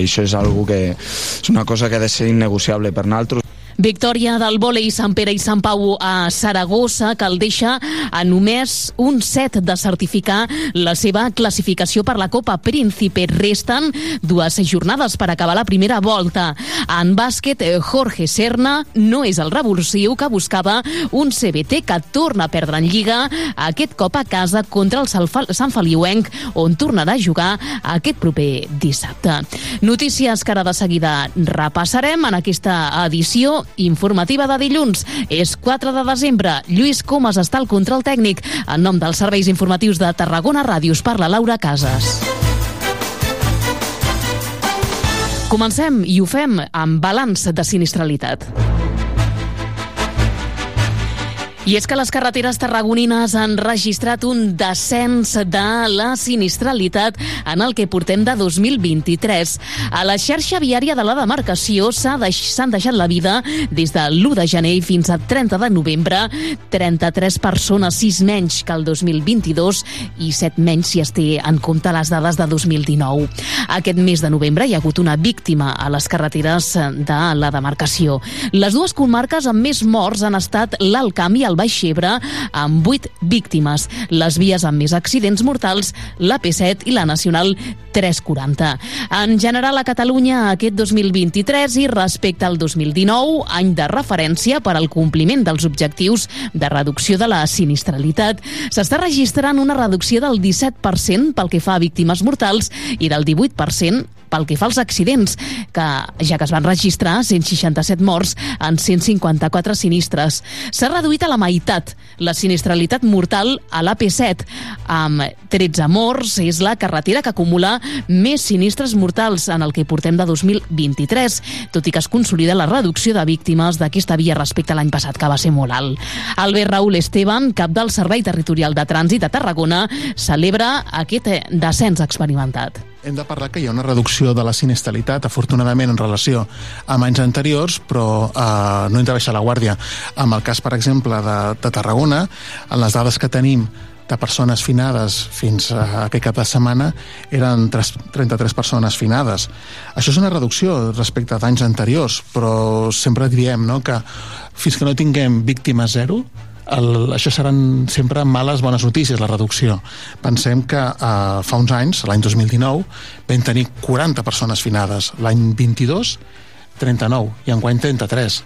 això és algo que és una cosa que ha de ser innegociable per nosaltres. Victòria del vòlei Sant Pere i Sant Pau a Saragossa, que el deixa a només un set de certificar la seva classificació per la Copa Príncipe. Resten dues jornades per acabar la primera volta. En bàsquet, Jorge Serna no és el revulsiu que buscava un CBT que torna a perdre en Lliga, aquest cop a casa contra el Sant Feliuenc, on tornarà a jugar aquest proper dissabte. Notícies que ara de seguida repassarem en aquesta edició informativa de dilluns. És 4 de desembre. Lluís Comas està al control tècnic. En nom dels serveis informatius de Tarragona Ràdios parla Laura Casas. Comencem i ho fem amb balanç de sinistralitat. I és que les carreteres tarragonines han registrat un descens de la sinistralitat en el que portem de 2023. A la xarxa viària de la demarcació s'han deix deixat la vida des de l'1 de gener fins a 30 de novembre. 33 persones, 6 menys que el 2022 i 7 menys si es té en compte les dades de 2019. Aquest mes de novembre hi ha hagut una víctima a les carreteres de la demarcació. Les dues comarques amb més morts han estat l'Alt i el Baix Ebre, amb 8 víctimes. Les vies amb més accidents mortals, la P7 i la Nacional 340. En general, a Catalunya, aquest 2023 i respecte al 2019, any de referència per al compliment dels objectius de reducció de la sinistralitat, s'està registrant una reducció del 17% pel que fa a víctimes mortals i del 18% pel que fa als accidents, que ja que es van registrar 167 morts en 154 sinistres. S'ha reduït a la meitat la sinistralitat mortal a l'AP7. Amb 13 morts, és la carretera que acumula més sinistres mortals en el que portem de 2023, tot i que es consolida la reducció de víctimes d'aquesta via respecte a l'any passat, que va ser molt alt. Albert Raúl Esteban, cap del Servei Territorial de Trànsit a Tarragona, celebra aquest descens experimentat hem de parlar que hi ha una reducció de la sinistralitat, afortunadament, en relació amb anys anteriors, però eh, no hem de baixar la guàrdia. Amb el cas, per exemple, de, de Tarragona, en les dades que tenim de persones finades fins a aquest cap de setmana eren 3, 33 persones finades. Això és una reducció respecte d'anys anteriors, però sempre diem no, que fins que no tinguem víctimes zero, el, això seran sempre males bones notícies, la reducció. Pensem que eh, fa uns anys, l'any 2019, vam tenir 40 persones finades. L'any 22, 39, i enguany 33.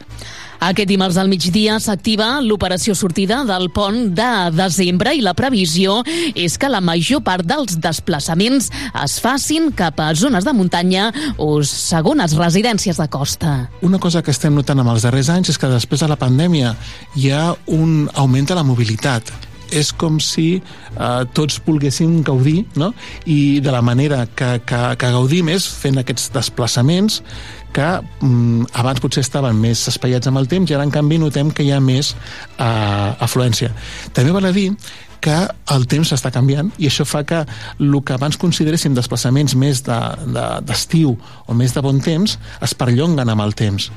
Aquest dimarts al migdia s'activa l'operació sortida del pont de desembre i la previsió és que la major part dels desplaçaments es facin cap a zones de muntanya o segones residències de costa. Una cosa que estem notant amb els darrers anys és que després de la pandèmia hi ha un augment de la mobilitat és com si eh, tots volguéssim gaudir, no? I de la manera que, que, que gaudim és fent aquests desplaçaments que mm, abans potser estaven més espaiats amb el temps i ara en canvi notem que hi ha més eh, afluència. També val a dir que el temps s'està canviant i això fa que el que abans consideréssim desplaçaments més d'estiu de, de, o més de bon temps es perllonguen amb el temps.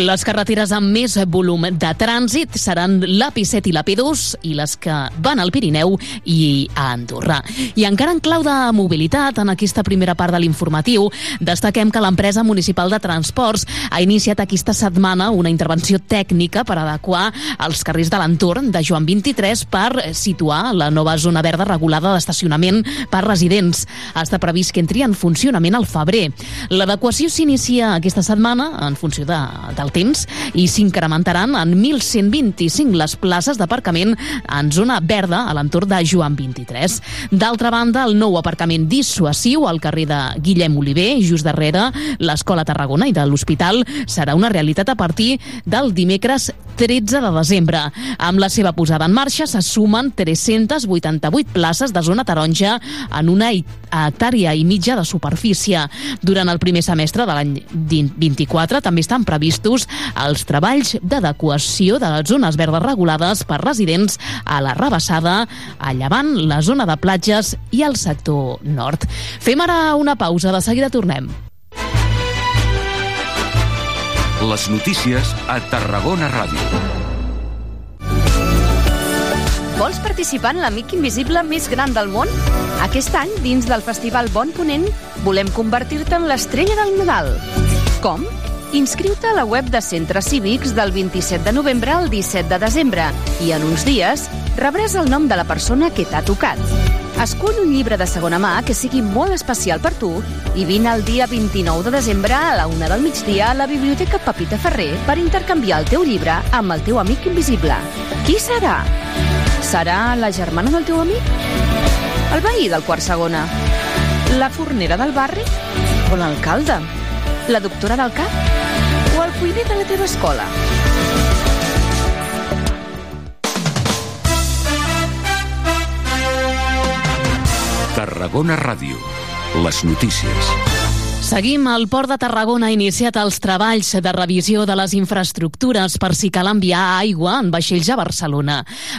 Les carreteres amb més volum de trànsit seran l'AP7 i l'AP2 i les que van al Pirineu i a Andorra. I encara en clau de mobilitat, en aquesta primera part de l'informatiu, destaquem que l'empresa municipal de transports ha iniciat aquesta setmana una intervenció tècnica per adequar els carrers de l'entorn de Joan 23 per situar la nova zona verda regulada d'estacionament per residents. Està previst que entri en funcionament al febrer. L'adequació s'inicia aquesta setmana en funció de, del temps i s'incrementaran en 1.125 les places d'aparcament en zona verda a l'entorn de Joan 23. D'altra banda, el nou aparcament dissuasiu al carrer de Guillem Oliver, just darrere l'Escola Tarragona i de l'Hospital, serà una realitat a partir del dimecres 13 de desembre. Amb la seva posada en marxa se sumen 388 places de zona taronja en una hectàrea i mitja de superfície. Durant el primer semestre de l'any 24 també estan previstos els treballs d'adequació de les zones verdes regulades per residents a la Rebassada, a Llevant, la zona de platges i al sector nord. Fem ara una pausa, de seguida tornem. Les notícies a Tarragona Ràdio. Vols participar en l'Amic Invisible més gran del món? Aquest any, dins del Festival Bon Ponent, volem convertir-te en l'estrella del Nadal. Com? Inscriu-te a la web de Centres Cívics del 27 de novembre al 17 de desembre i en uns dies rebràs el nom de la persona que t'ha tocat. Escull un llibre de segona mà que sigui molt especial per tu i vine el dia 29 de desembre a la una del migdia a la Biblioteca Pepita Ferrer per intercanviar el teu llibre amb el teu amic invisible. Qui serà? Serà la germana del teu amic? El veí del quart segona? La fornera del barri? O l'alcalde? La doctora del cap? O el cuiner de la teva escola? Tarragona Ràdio. Les notícies. Seguim. El Port de Tarragona ha iniciat els treballs de revisió de les infraestructures per si cal enviar aigua en vaixells a Barcelona.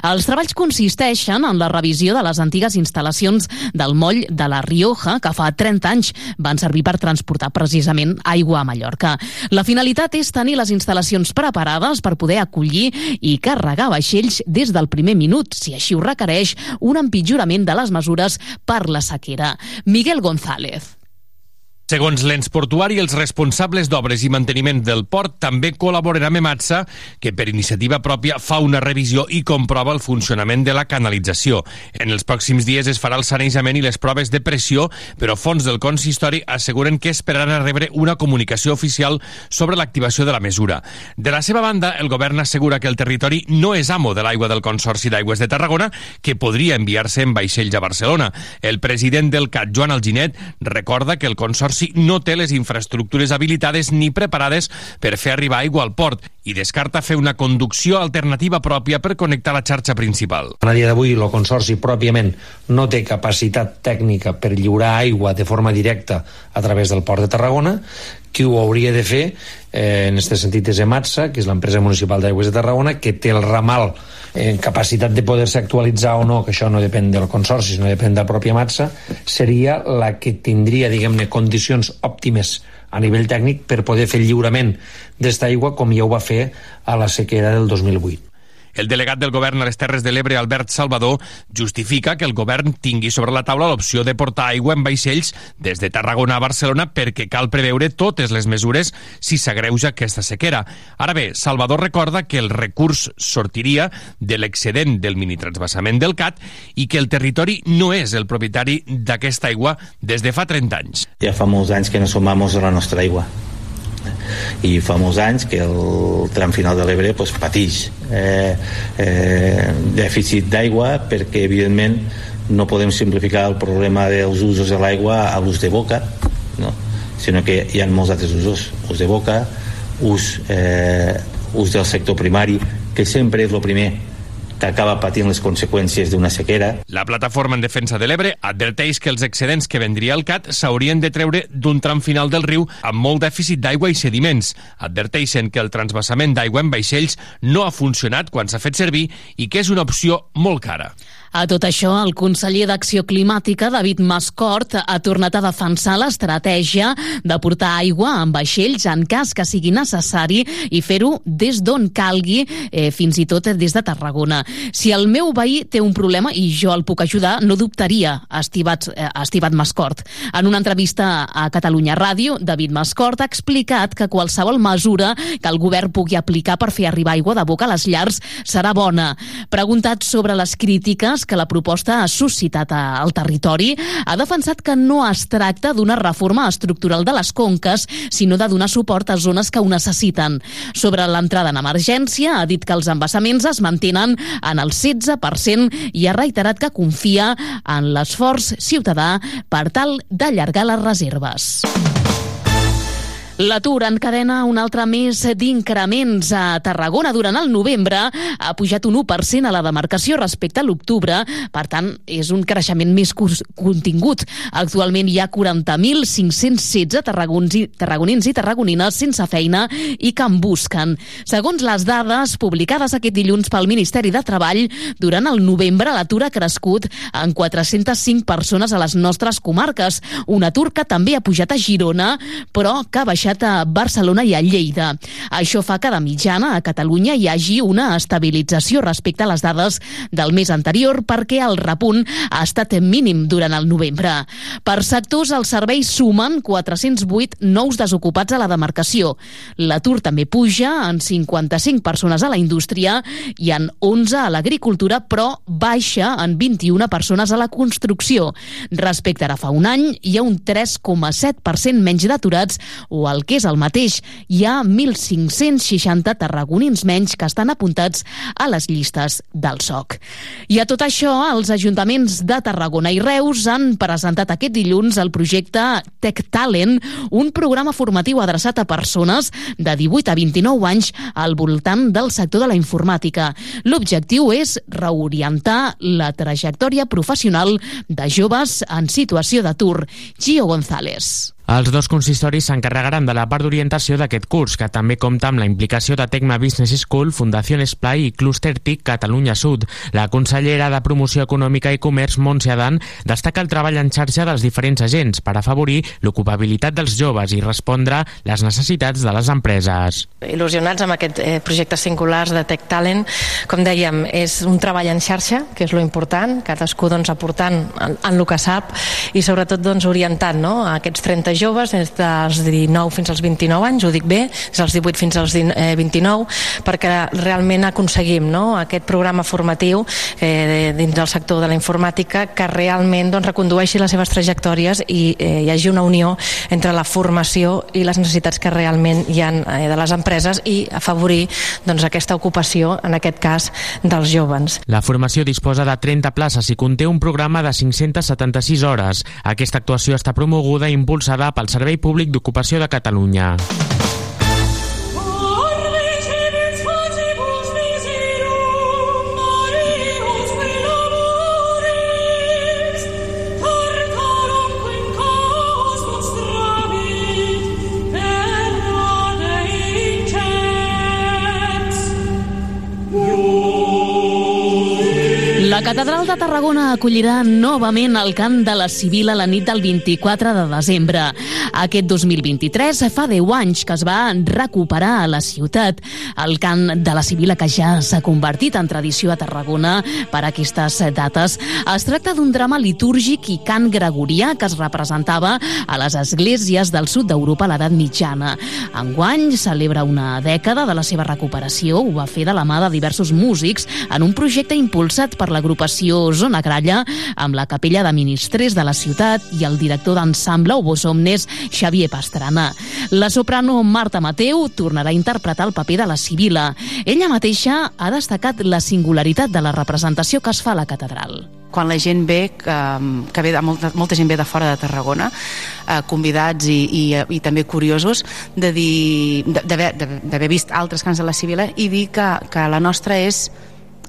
Els treballs consisteixen en la revisió de les antigues instal·lacions del moll de la Rioja, que fa 30 anys van servir per transportar precisament aigua a Mallorca. La finalitat és tenir les instal·lacions preparades per poder acollir i carregar vaixells des del primer minut, si així ho requereix un empitjorament de les mesures per la sequera. Miguel González. Segons l'ens portuari, els responsables d'obres i manteniment del port també col·laboren amb Ematsa, que per iniciativa pròpia fa una revisió i comprova el funcionament de la canalització. En els pròxims dies es farà el sanejament i les proves de pressió, però fons del consistori asseguren que esperaran a rebre una comunicació oficial sobre l'activació de la mesura. De la seva banda, el govern assegura que el territori no és amo de l'aigua del Consorci d'Aigües de Tarragona, que podria enviar-se en vaixells a Barcelona. El president del CAT, Joan Alginet, recorda que el Consorci Consorci no té les infraestructures habilitades ni preparades per fer arribar aigua al port i descarta fer una conducció alternativa pròpia per connectar la xarxa principal. A dia d'avui el Consorci pròpiament no té capacitat tècnica per lliurar aigua de forma directa a través del port de Tarragona, qui ho hauria de fer eh, en aquest sentit és Ematsa, que és l'empresa municipal d'aigües de Tarragona, que té el ramal en capacitat de poder-se actualitzar o no, que això no depèn del consorci, sinó depèn de la pròpia Matsa, seria la que tindria, diguem-ne, condicions òptimes a nivell tècnic per poder fer lliurament d'esta aigua com ja ho va fer a la sequera del 2008. El delegat del govern a les Terres de l'Ebre, Albert Salvador, justifica que el govern tingui sobre la taula l'opció de portar aigua en vaixells des de Tarragona a Barcelona perquè cal preveure totes les mesures si s'agreuja aquesta sequera. Ara bé, Salvador recorda que el recurs sortiria de l'excedent del minitransbassament del CAT i que el territori no és el propietari d'aquesta aigua des de fa 30 anys. Ja fa molts anys que no som amos de la nostra aigua i fa molts anys que el tram final de l'Ebre pues, patix. Eh, eh, dèficit d'aigua perquè evidentment no podem simplificar el problema dels usos de l'aigua a l'ús de boca no? sinó que hi ha molts altres usos. Ús de boca, ús, eh, ús del sector primari que sempre és el primer que acaba patint les conseqüències d'una sequera. La plataforma en defensa de l'Ebre adverteix que els excedents que vendria el CAT s'haurien de treure d'un tram final del riu amb molt dèficit d'aigua i sediments. Adverteixen que el transbassament d'aigua en vaixells no ha funcionat quan s'ha fet servir i que és una opció molt cara. A tot això, el conseller d'Acció Climàtica, David Mascort, ha tornat a defensar l'estratègia de portar aigua en vaixells en cas que sigui necessari i fer-ho des d'on calgui, eh, fins i tot des de Tarragona. Si el meu veí té un problema i jo el puc ajudar, no dubtaria, ha eh, ha Mascort. En una entrevista a Catalunya Ràdio, David Mascort ha explicat que qualsevol mesura que el govern pugui aplicar per fer arribar aigua de boca a les llars serà bona. Preguntat sobre les crítiques que la proposta ha suscitat al territori, ha defensat que no es tracta d'una reforma estructural de les conques, sinó de donar suport a zones que ho necessiten. Sobre l'entrada en emergència, ha dit que els embassaments es mantenen en el 16% i ha reiterat que confia en l'esforç ciutadà per tal d'allargar les reserves. L'atur encadena un altre mes d'increments a Tarragona durant el novembre. Ha pujat un 1% a la demarcació respecte a l'octubre. Per tant, és un creixement més contingut. Actualment hi ha 40.516 tarragonins i tarragonines sense feina i que en busquen. Segons les dades publicades aquest dilluns pel Ministeri de Treball, durant el novembre l'atur ha crescut en 405 persones a les nostres comarques. Un atur que també ha pujat a Girona, però que ha baixat a Barcelona i a Lleida. Això fa que de mitjana a Catalunya hi hagi una estabilització respecte a les dades del mes anterior perquè el repunt ha estat mínim durant el novembre. Per sectors, els serveis sumen 408 nous desocupats a la demarcació. L'atur també puja en 55 persones a la indústria i en 11 a l'agricultura, però baixa en 21 persones a la construcció. Respecte ara fa un any, hi ha un 3,7% menys d'aturats o el que és el mateix. Hi ha 1.560 tarragonins menys que estan apuntats a les llistes del SOC. I a tot això, els ajuntaments de Tarragona i Reus han presentat aquest dilluns el projecte Tech Talent, un programa formatiu adreçat a persones de 18 a 29 anys al voltant del sector de la informàtica. L'objectiu és reorientar la trajectòria professional de joves en situació d'atur. Gio González. Els dos consistoris s'encarregaran de la part d'orientació d'aquest curs, que també compta amb la implicació de Tecma Business School, Fundació Esplai i Cluster TIC Catalunya Sud. La consellera de Promoció Econòmica i Comerç, Montse Adan, destaca el treball en xarxa dels diferents agents per afavorir l'ocupabilitat dels joves i respondre les necessitats de les empreses. Il·lusionats amb aquest eh, projecte singulars de Tech Talent, com dèiem, és un treball en xarxa, que és lo important, cadascú doncs, aportant en, en el que sap i sobretot doncs, orientant no? a aquests 30 joves des dels 19 fins als 29 anys, ho dic bé, des dels 18 fins als 29, perquè realment aconseguim no? aquest programa formatiu eh, dins del sector de la informàtica que realment doncs, recondueixi les seves trajectòries i eh, hi hagi una unió entre la formació i les necessitats que realment hi ha eh, de les empreses i afavorir doncs, aquesta ocupació, en aquest cas, dels joves. La formació disposa de 30 places i conté un programa de 576 hores. Aquesta actuació està promoguda i impulsada pel Servei Públic d'Ocupació de Catalunya. La Catedral de Tarragona acollirà novament el cant de la Civil a la nit del 24 de desembre. Aquest 2023 fa 10 anys que es va recuperar a la ciutat el cant de la Civil que ja s'ha convertit en tradició a Tarragona per aquestes dates. Es tracta d'un drama litúrgic i cant gregorià que es representava a les esglésies del sud d'Europa a l'edat mitjana. Enguany celebra una dècada de la seva recuperació. Ho va fer de la mà de diversos músics en un projecte impulsat per l'agrupació Zona Gralla amb la capella de ministres de la ciutat i el director d'ensemble Obos Omnes, Xavier Pastrana. La soprano Marta Mateu tornarà a interpretar el paper de la Sibila. Ella mateixa ha destacat la singularitat de la representació que es fa a la catedral quan la gent ve, que, que ve de molta, molta gent ve de fora de Tarragona, eh, convidats i, i, i també curiosos, d'haver vist altres cants de la Sibila i dir que, que la nostra és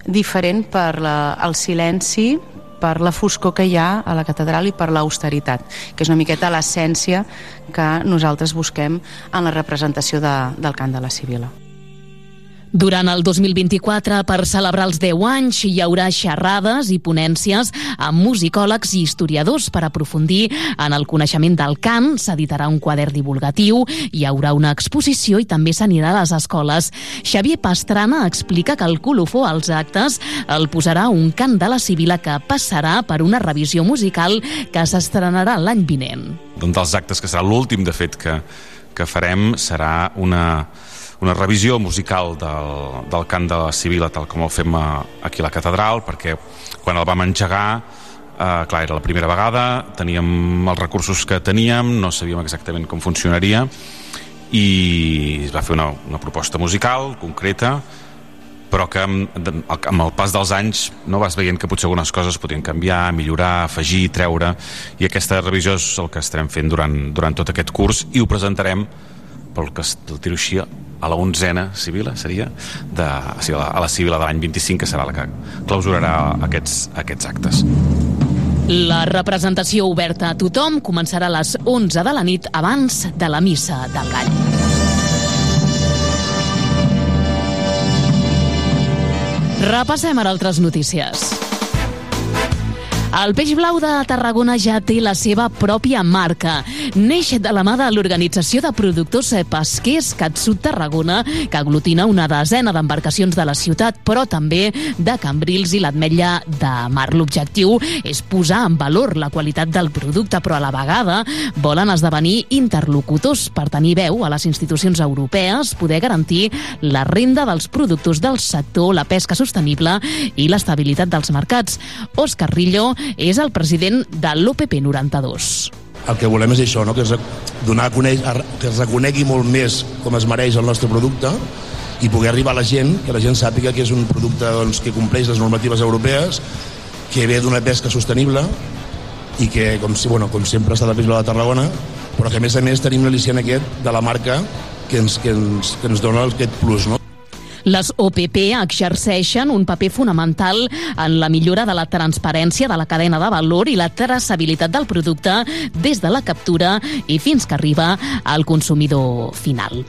diferent per la, el silenci per la foscor que hi ha a la catedral i per l'austeritat, que és una miqueta l'essència que nosaltres busquem en la representació de, del cant de la Sibila. Durant el 2024, per celebrar els 10 anys, hi haurà xerrades i ponències amb musicòlegs i historiadors per aprofundir en el coneixement del cant. S'editarà un quadern divulgatiu, hi haurà una exposició i també s'anirà a les escoles. Xavier Pastrana explica que el colofó als actes el posarà un cant de la Sibila que passarà per una revisió musical que s'estrenarà l'any vinent. Un dels actes que serà l'últim, de fet, que, que farem serà una una revisió musical del, del cant de la Sibila tal com el fem a, aquí a la catedral perquè quan el vam engegar eh, clar, era la primera vegada teníem els recursos que teníem no sabíem exactament com funcionaria i es va fer una, una proposta musical concreta però que amb, amb el pas dels anys no vas veient que potser algunes coses podien canviar, millorar, afegir, treure i aquesta revisió és el que estarem fent durant, durant tot aquest curs i ho presentarem pel que tiro així a la onzena civila seria de, a la civila de l'any 25 que serà la que clausurarà aquests, aquests actes la representació oberta a tothom començarà a les 11 de la nit abans de la missa del gall. Repassem ara altres notícies. El peix blau de Tarragona ja té la seva pròpia marca. Neix de la mà de l'Organització de Productors Pesquers Catsut Tarragona, que aglutina una desena d'embarcacions de la ciutat, però també de Cambrils i l'Atmetlla de Mar. L'objectiu és posar en valor la qualitat del producte, però a la vegada volen esdevenir interlocutors per tenir veu a les institucions europees, poder garantir la renda dels productors del sector, la pesca sostenible i l'estabilitat dels mercats. Òscar Rillo és el president de l'OPP 92 el que volem és això, no? que, es, donar a conèixer, que es reconegui molt més com es mereix el nostre producte i poder arribar a la gent, que la gent sàpiga que és un producte doncs, que compleix les normatives europees, que ve d'una pesca sostenible i que, com, bueno, com sempre, està a la Peix de Tarragona, però que a més a més tenim l'al·licient aquest de la marca que ens, que ens, que ens dona aquest plus. No? Les OPP exerceixen un paper fonamental en la millora de la transparència de la cadena de valor i la traçabilitat del producte des de la captura i fins que arriba al consumidor final.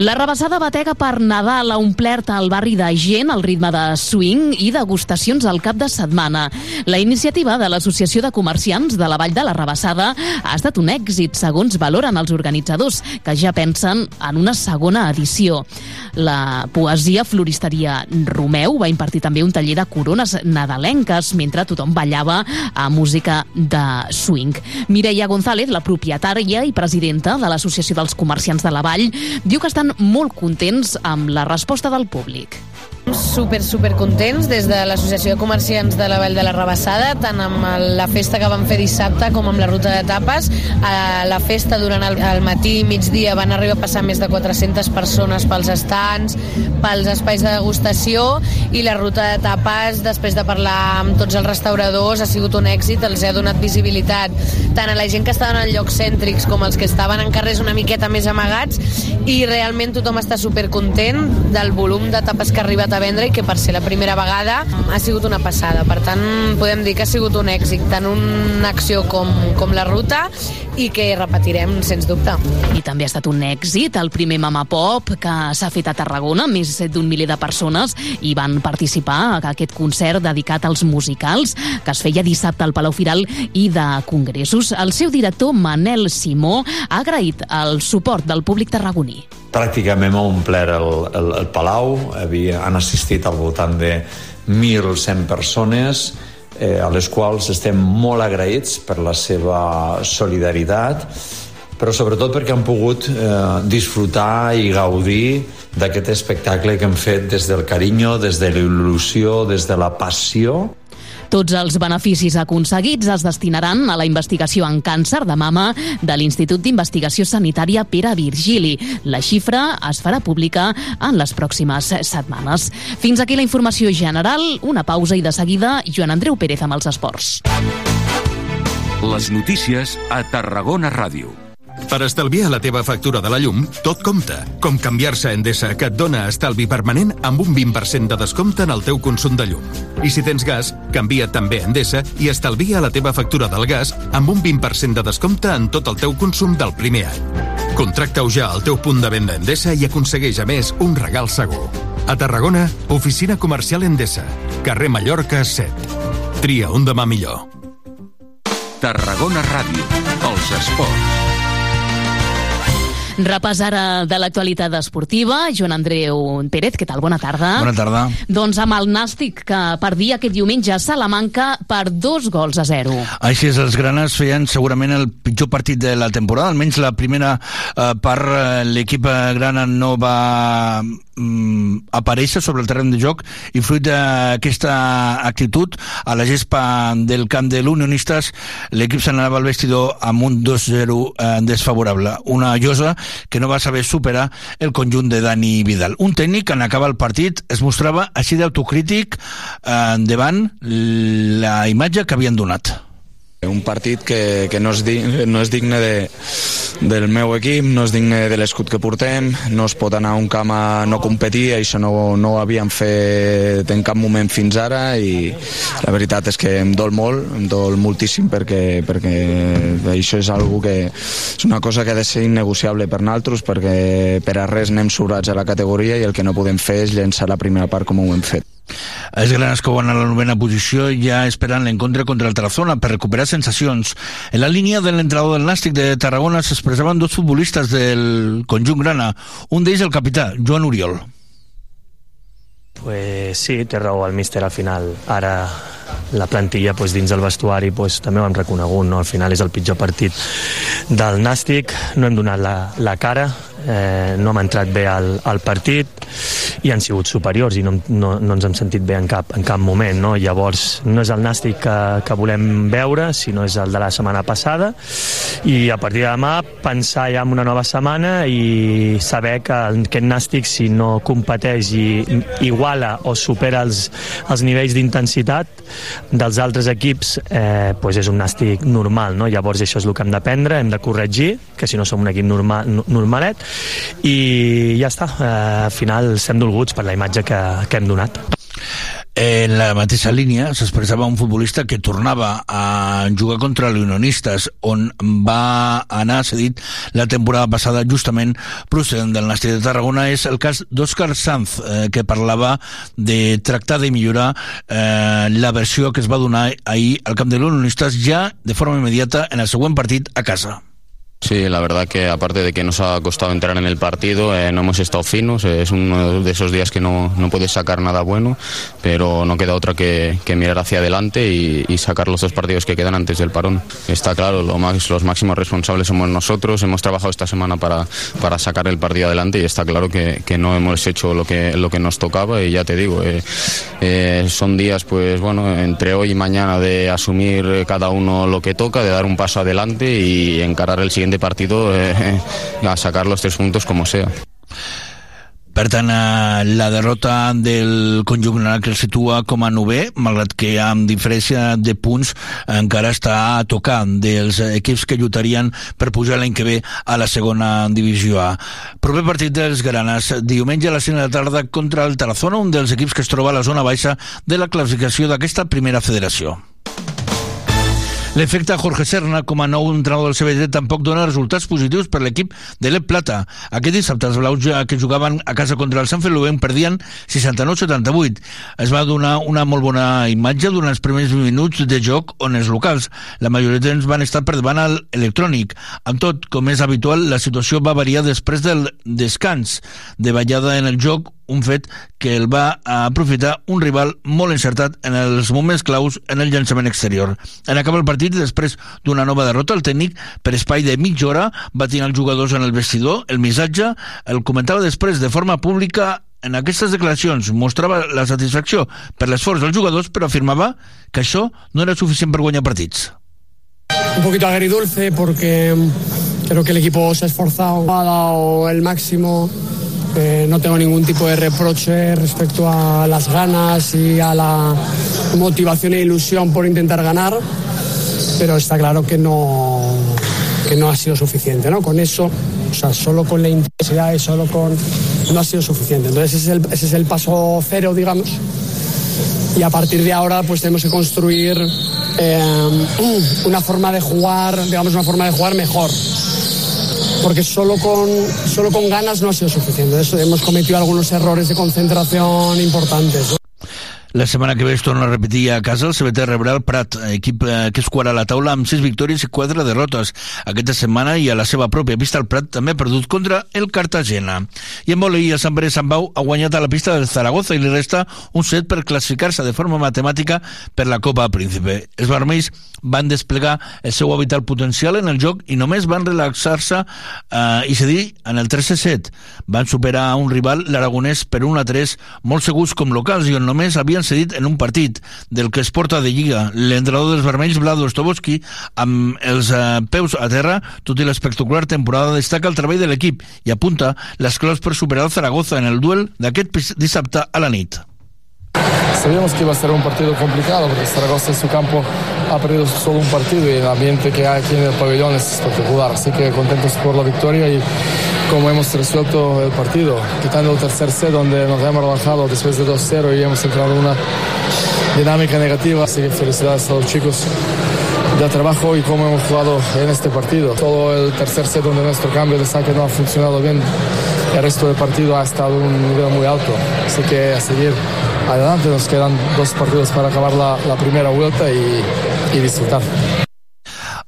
La rebassada batega per Nadal ha omplert el barri de gent al ritme de swing i degustacions al cap de setmana. La iniciativa de l'Associació de Comerciants de la Vall de la Rebassada ha estat un èxit, segons valoren els organitzadors, que ja pensen en una segona edició. La poesia floristeria Romeu va impartir també un taller de corones nadalenques mentre tothom ballava a música de swing. Mireia González, la propietària i presidenta de l'Associació dels Comerciants de la Vall, diu que estan molt contents amb la resposta del públic super, super contents des de l'Associació de Comerciants de la Vall de la Rebassada, tant amb la festa que vam fer dissabte com amb la ruta de tapes. A la festa durant el, el matí i migdia van arribar a passar més de 400 persones pels estants, pels espais de degustació i la ruta de tapes, després de parlar amb tots els restauradors, ha sigut un èxit, els ha donat visibilitat tant a la gent que estaven en llocs cèntrics com els que estaven en carrers una miqueta més amagats i realment tothom està supercontent del volum de tapes que ha arribat a vendre i que per ser la primera vegada ha sigut una passada. Per tant, podem dir que ha sigut un èxit, tant una acció com, com la ruta, i que repetirem, sens dubte. I també ha estat un èxit el primer Mama Pop que s'ha fet a Tarragona, més d'un miler de persones i van participar a aquest concert dedicat als musicals que es feia dissabte al Palau Firal i de congressos. El seu director, Manel Simó, ha agraït el suport del públic tarragoní pràcticament ha omplert el, el, el Palau, havia, han assistit al voltant de 1.100 persones, eh, a les quals estem molt agraïts per la seva solidaritat, però sobretot perquè han pogut eh, disfrutar i gaudir d'aquest espectacle que hem fet des del carinyo, des de l'il·lusió, des de la passió tots els beneficis aconseguits es destinaran a la investigació en càncer de mama de l'Institut d'Investigació Sanitària Pere Virgili. La xifra es farà pública en les pròximes setmanes. Fins aquí la informació general, una pausa i de seguida Joan Andreu Pérez amb els esports. Les notícies a Tarragona Ràdio. Per estalviar la teva factura de la llum, tot compta. Com canviar-se a Endesa, que et dona estalvi permanent amb un 20% de descompte en el teu consum de llum. I si tens gas, canvia també a Endesa i estalvia la teva factura del gas amb un 20% de descompte en tot el teu consum del primer any. Contracta-ho ja al teu punt de venda Endesa i aconsegueix, a més, un regal segur. A Tarragona, oficina comercial Endesa, carrer Mallorca 7. Tria un demà millor. Tarragona Ràdio, els esports. Repàs ara de l'actualitat esportiva. Joan Andreu Pérez, què tal? Bona tarda. Bona tarda. Doncs amb el Nàstic, que perdia aquest diumenge a Salamanca per dos gols a zero. Així és, els granes feien segurament el pitjor partit de la temporada, almenys la primera eh, part eh, l'equip grana no va mm, aparèixer sobre el terreny de joc i fruit d'aquesta actitud a la gespa del camp de l'Unionistes l'equip se n'anava al vestidor amb un 2-0 eh, desfavorable. Una llosa que no va saber superar el conjunt de Dani Vidal. Un tècnic en acabar el partit es mostrava així d'autocrític eh, davant la imatge que havien donat. Un partit que, que no, és di, no és digne de, del meu equip, no és digne de l'escut que portem, no es pot anar a un camp a no competir, això no, no ho havíem fet en cap moment fins ara i la veritat és que em dol molt, em dol moltíssim perquè, perquè això és algo que és una cosa que ha de ser innegociable per naltros perquè per a res anem sobrats a la categoria i el que no podem fer és llençar la primera part com ho hem fet. Els grans que van a la novena posició ja esperant l'encontre contra el Tarazona per recuperar sensacions. En la línia de l'entrenador del Nàstic de Tarragona s'expressaven dos futbolistes del conjunt grana, un d'ells el capità, Joan Oriol. Pues sí, té raó el míster al final. Ara la plantilla pues, dins del vestuari pues, també ho hem reconegut, no? al final és el pitjor partit del Nàstic, no hem donat la, la cara, eh, no hem entrat bé al, al partit i han sigut superiors i no, no, no ens hem sentit bé en cap, en cap moment no? llavors no és el nàstic que, que volem veure sinó és el de la setmana passada i a partir de demà pensar ja en una nova setmana i saber que aquest nàstic si no competeix i iguala o supera els, els nivells d'intensitat dels altres equips eh, pues és un nàstic normal no? llavors això és el que hem d'aprendre hem de corregir que si no som un equip normal, normalet i ja està, eh, al final estem dolguts per la imatge que, que hem donat. En la mateixa línia s'expressava un futbolista que tornava a jugar contra l'Unionistes, on va anar cedit la temporada passada justament procedent del Nàstic de Tarragona. És el cas d'Òscar Sanz, eh, que parlava de tractar de millorar eh, la versió que es va donar ahir al camp de l'Unionistes ja de forma immediata en el següent partit a casa. Sí, la verdad que aparte de que nos ha costado entrar en el partido, eh, no hemos estado finos, eh, es uno de esos días que no, no puedes sacar nada bueno, pero no queda otra que, mirar hacia adelante y, sacar los dos partidos que quedan antes del parón. Está claro, lo más, los máximos responsables somos nosotros, hemos trabajado esta semana para, para sacar el partido adelante y está claro que, no hemos hecho lo que, lo que nos tocaba y ya te digo, eh son días pues bueno, entre hoy y mañana de asumir cada uno lo que toca, de dar un paso adelante y encarar el siguiente de partido eh, a sacar los tres puntos como sea. Per tant, eh, la derrota del conjunt que el situa com a nové, malgrat que amb diferència de punts encara està a tocar dels equips que lluitarien per pujar l'any que ve a la segona divisió A. Proper partit dels Granes, diumenge a les 5 de la tarda contra el Tarazona, un dels equips que es troba a la zona baixa de la classificació d'aquesta primera federació. L'efecte Jorge Serna com a nou entrenador del CBD tampoc dona resultats positius per l'equip de l'Ep Plata. Aquest dissabte els blaus que jugaven a casa contra el Sant Feluent perdien 69-78. Es va donar una molt bona imatge durant els primers minuts de joc on els locals, la majoria de van estar per davant al electrònic. Amb tot, com és habitual, la situació va variar després del descans de ballada en el joc un fet que el va aprofitar un rival molt encertat en els moments claus en el llançament exterior. En acabar el partit, després d'una nova derrota, el tècnic, per espai de mitja hora, va tenir els jugadors en el vestidor, el missatge, el comentava després de forma pública en aquestes declaracions mostrava la satisfacció per l'esforç dels jugadors, però afirmava que això no era suficient per guanyar partits. Un poquito agridulce porque creo que el equipo se ha esforzado, ha dado el máximo Eh, no tengo ningún tipo de reproche respecto a las ganas y a la motivación e ilusión por intentar ganar, pero está claro que no, que no ha sido suficiente. ¿no? Con eso, o sea, solo con la intensidad y solo con... no ha sido suficiente. Entonces ese es el, ese es el paso cero, digamos. Y a partir de ahora pues tenemos que construir eh, una forma de jugar, digamos, una forma de jugar mejor porque solo con, solo con ganas no ha sido suficiente. Eso, hemos cometido algunos errores de concentración importantes. La setmana que ve es torna a repetir a casa el CBT rebrà el Prat, equip eh, que es quadra la taula amb 6 victòries i 4 derrotes. Aquesta setmana i a la seva pròpia pista el Prat també ha perdut contra el Cartagena. I en voleí, el Sant Pere Sant Bau ha guanyat a la pista del Zaragoza i li resta un set per classificar-se de forma matemàtica per la Copa Príncipe. Els vermells van desplegar el seu habitat potencial en el joc i només van relaxar-se eh, i cedir en el 3-7. Van superar a un rival, l'Aragonès, per 1 3, molt segurs com locals i on només havien havien cedit en un partit del que es porta de Lliga l'entrenador dels vermells, Vlado Stoboski, amb els eh, peus a terra, tot i l'espectacular temporada, destaca el treball de l'equip i apunta les claus per superar el Zaragoza en el duel d'aquest dissabte a la nit. Sabíamos que iba a ser un partido complicado porque Zaragoza en su campo ha perdido solo un partido y el ambiente que hay aquí en el pabellón es espectacular. Así que contentos por la victoria y cómo hemos resuelto el partido, quitando el tercer set donde nos hemos relajado después de 2-0 y hemos entrado en una dinámica negativa. Así que felicidades a los chicos de trabajo y cómo hemos jugado en este partido. Todo el tercer set donde nuestro cambio de saque no ha funcionado bien, el resto del partido ha estado un nivel muy alto. Así que a seguir adelante. Nos quedan dos partidos para acabar la, la primera vuelta y, y disfrutar.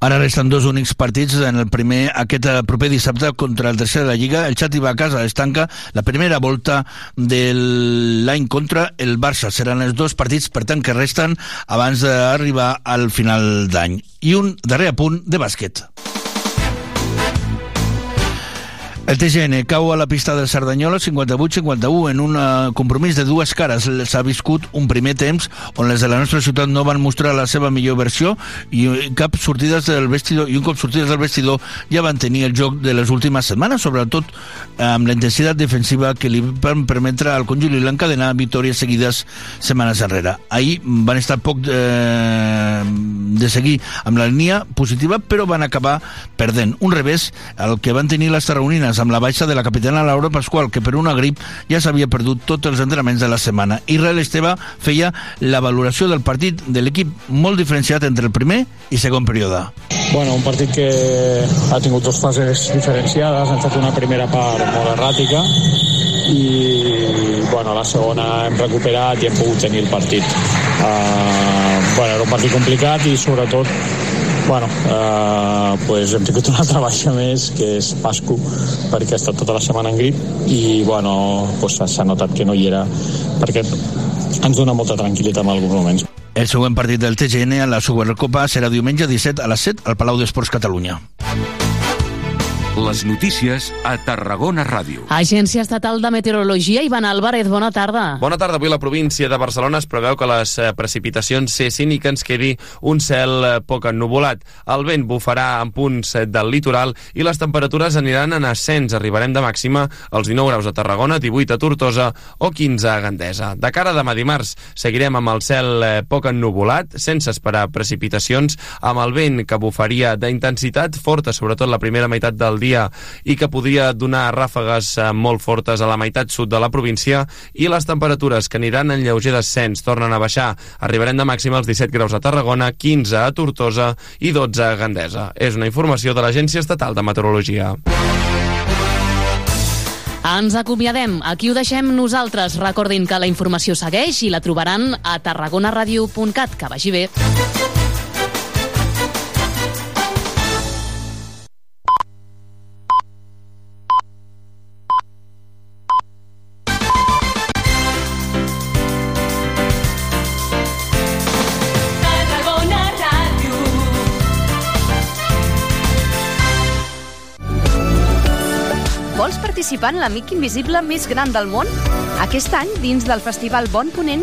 Ara resten dos únics partits en el primer aquest eh, proper dissabte contra el tercer de la Lliga. El Xati va a casa, es tanca la primera volta de l'any contra el Barça. Seran els dos partits, per tant, que resten abans d'arribar al final d'any. I un darrer apunt de bàsquet. El TGN cau a la pista del Cerdanyola 58-51 en un uh, compromís de dues cares. S'ha viscut un primer temps on les de la nostra ciutat no van mostrar la seva millor versió i cap sortides del vestidor i un cop sortides del vestidor ja van tenir el joc de les últimes setmanes, sobretot amb la intensitat defensiva que li van permetre al conjunt i l'encadenar victòries seguides setmanes enrere. Ahir van estar poc de, de seguir amb la línia positiva, però van acabar perdent. Un revés, el que van tenir les tarragonines amb la baixa de la capitana Laura Pasqual, que per una grip ja s'havia perdut tots els entrenaments de la setmana. Israel Esteve feia la valoració del partit de l'equip molt diferenciat entre el primer i segon període. Bueno, un partit que ha tingut dues fases diferenciades, hem fet una primera part molt erràtica i bueno, la segona hem recuperat i hem pogut tenir el partit. Uh, bueno, era un partit complicat i sobretot bueno, uh, pues hem tingut una altra baixa més que és Pascu perquè ha estat tota la setmana en grip i bueno, pues s'ha notat que no hi era perquè ens dona molta tranquil·litat en alguns moments. El següent partit del TGN a la Supercopa serà diumenge 17 a les 7 al Palau d'Esports Catalunya. Les notícies a Tarragona Ràdio. Agència Estatal de Meteorologia, Ivan Álvarez, bona tarda. Bona tarda. Avui la província de Barcelona es preveu que les eh, precipitacions cessin i que ens quedi un cel eh, poc ennuvolat. El vent bufarà en punts eh, del litoral i les temperatures aniran en ascens. Arribarem de màxima als 19 graus a Tarragona, 18 a Tortosa o 15 a Gandesa. De cara a demà dimarts seguirem amb el cel poc ennuvolat, sense esperar precipitacions, amb el vent que bufaria d'intensitat forta, sobretot la primera meitat del dia i que podria donar ràfegues eh, molt fortes a la meitat sud de la província i les temperatures que aniran en lleuger descens tornen a baixar. Arribarem de màxima als 17 graus a Tarragona, 15 a Tortosa i 12 a Gandesa. És una informació de l'Agència Estatal de Meteorologia. Ens acomiadem. Aquí ho deixem nosaltres. Recordin que la informació segueix i la trobaran a tarragonaradio.cat. Que vagi bé. En l'Amic Invisible més gran del món? Aquest any, dins del Festival Bon Ponent,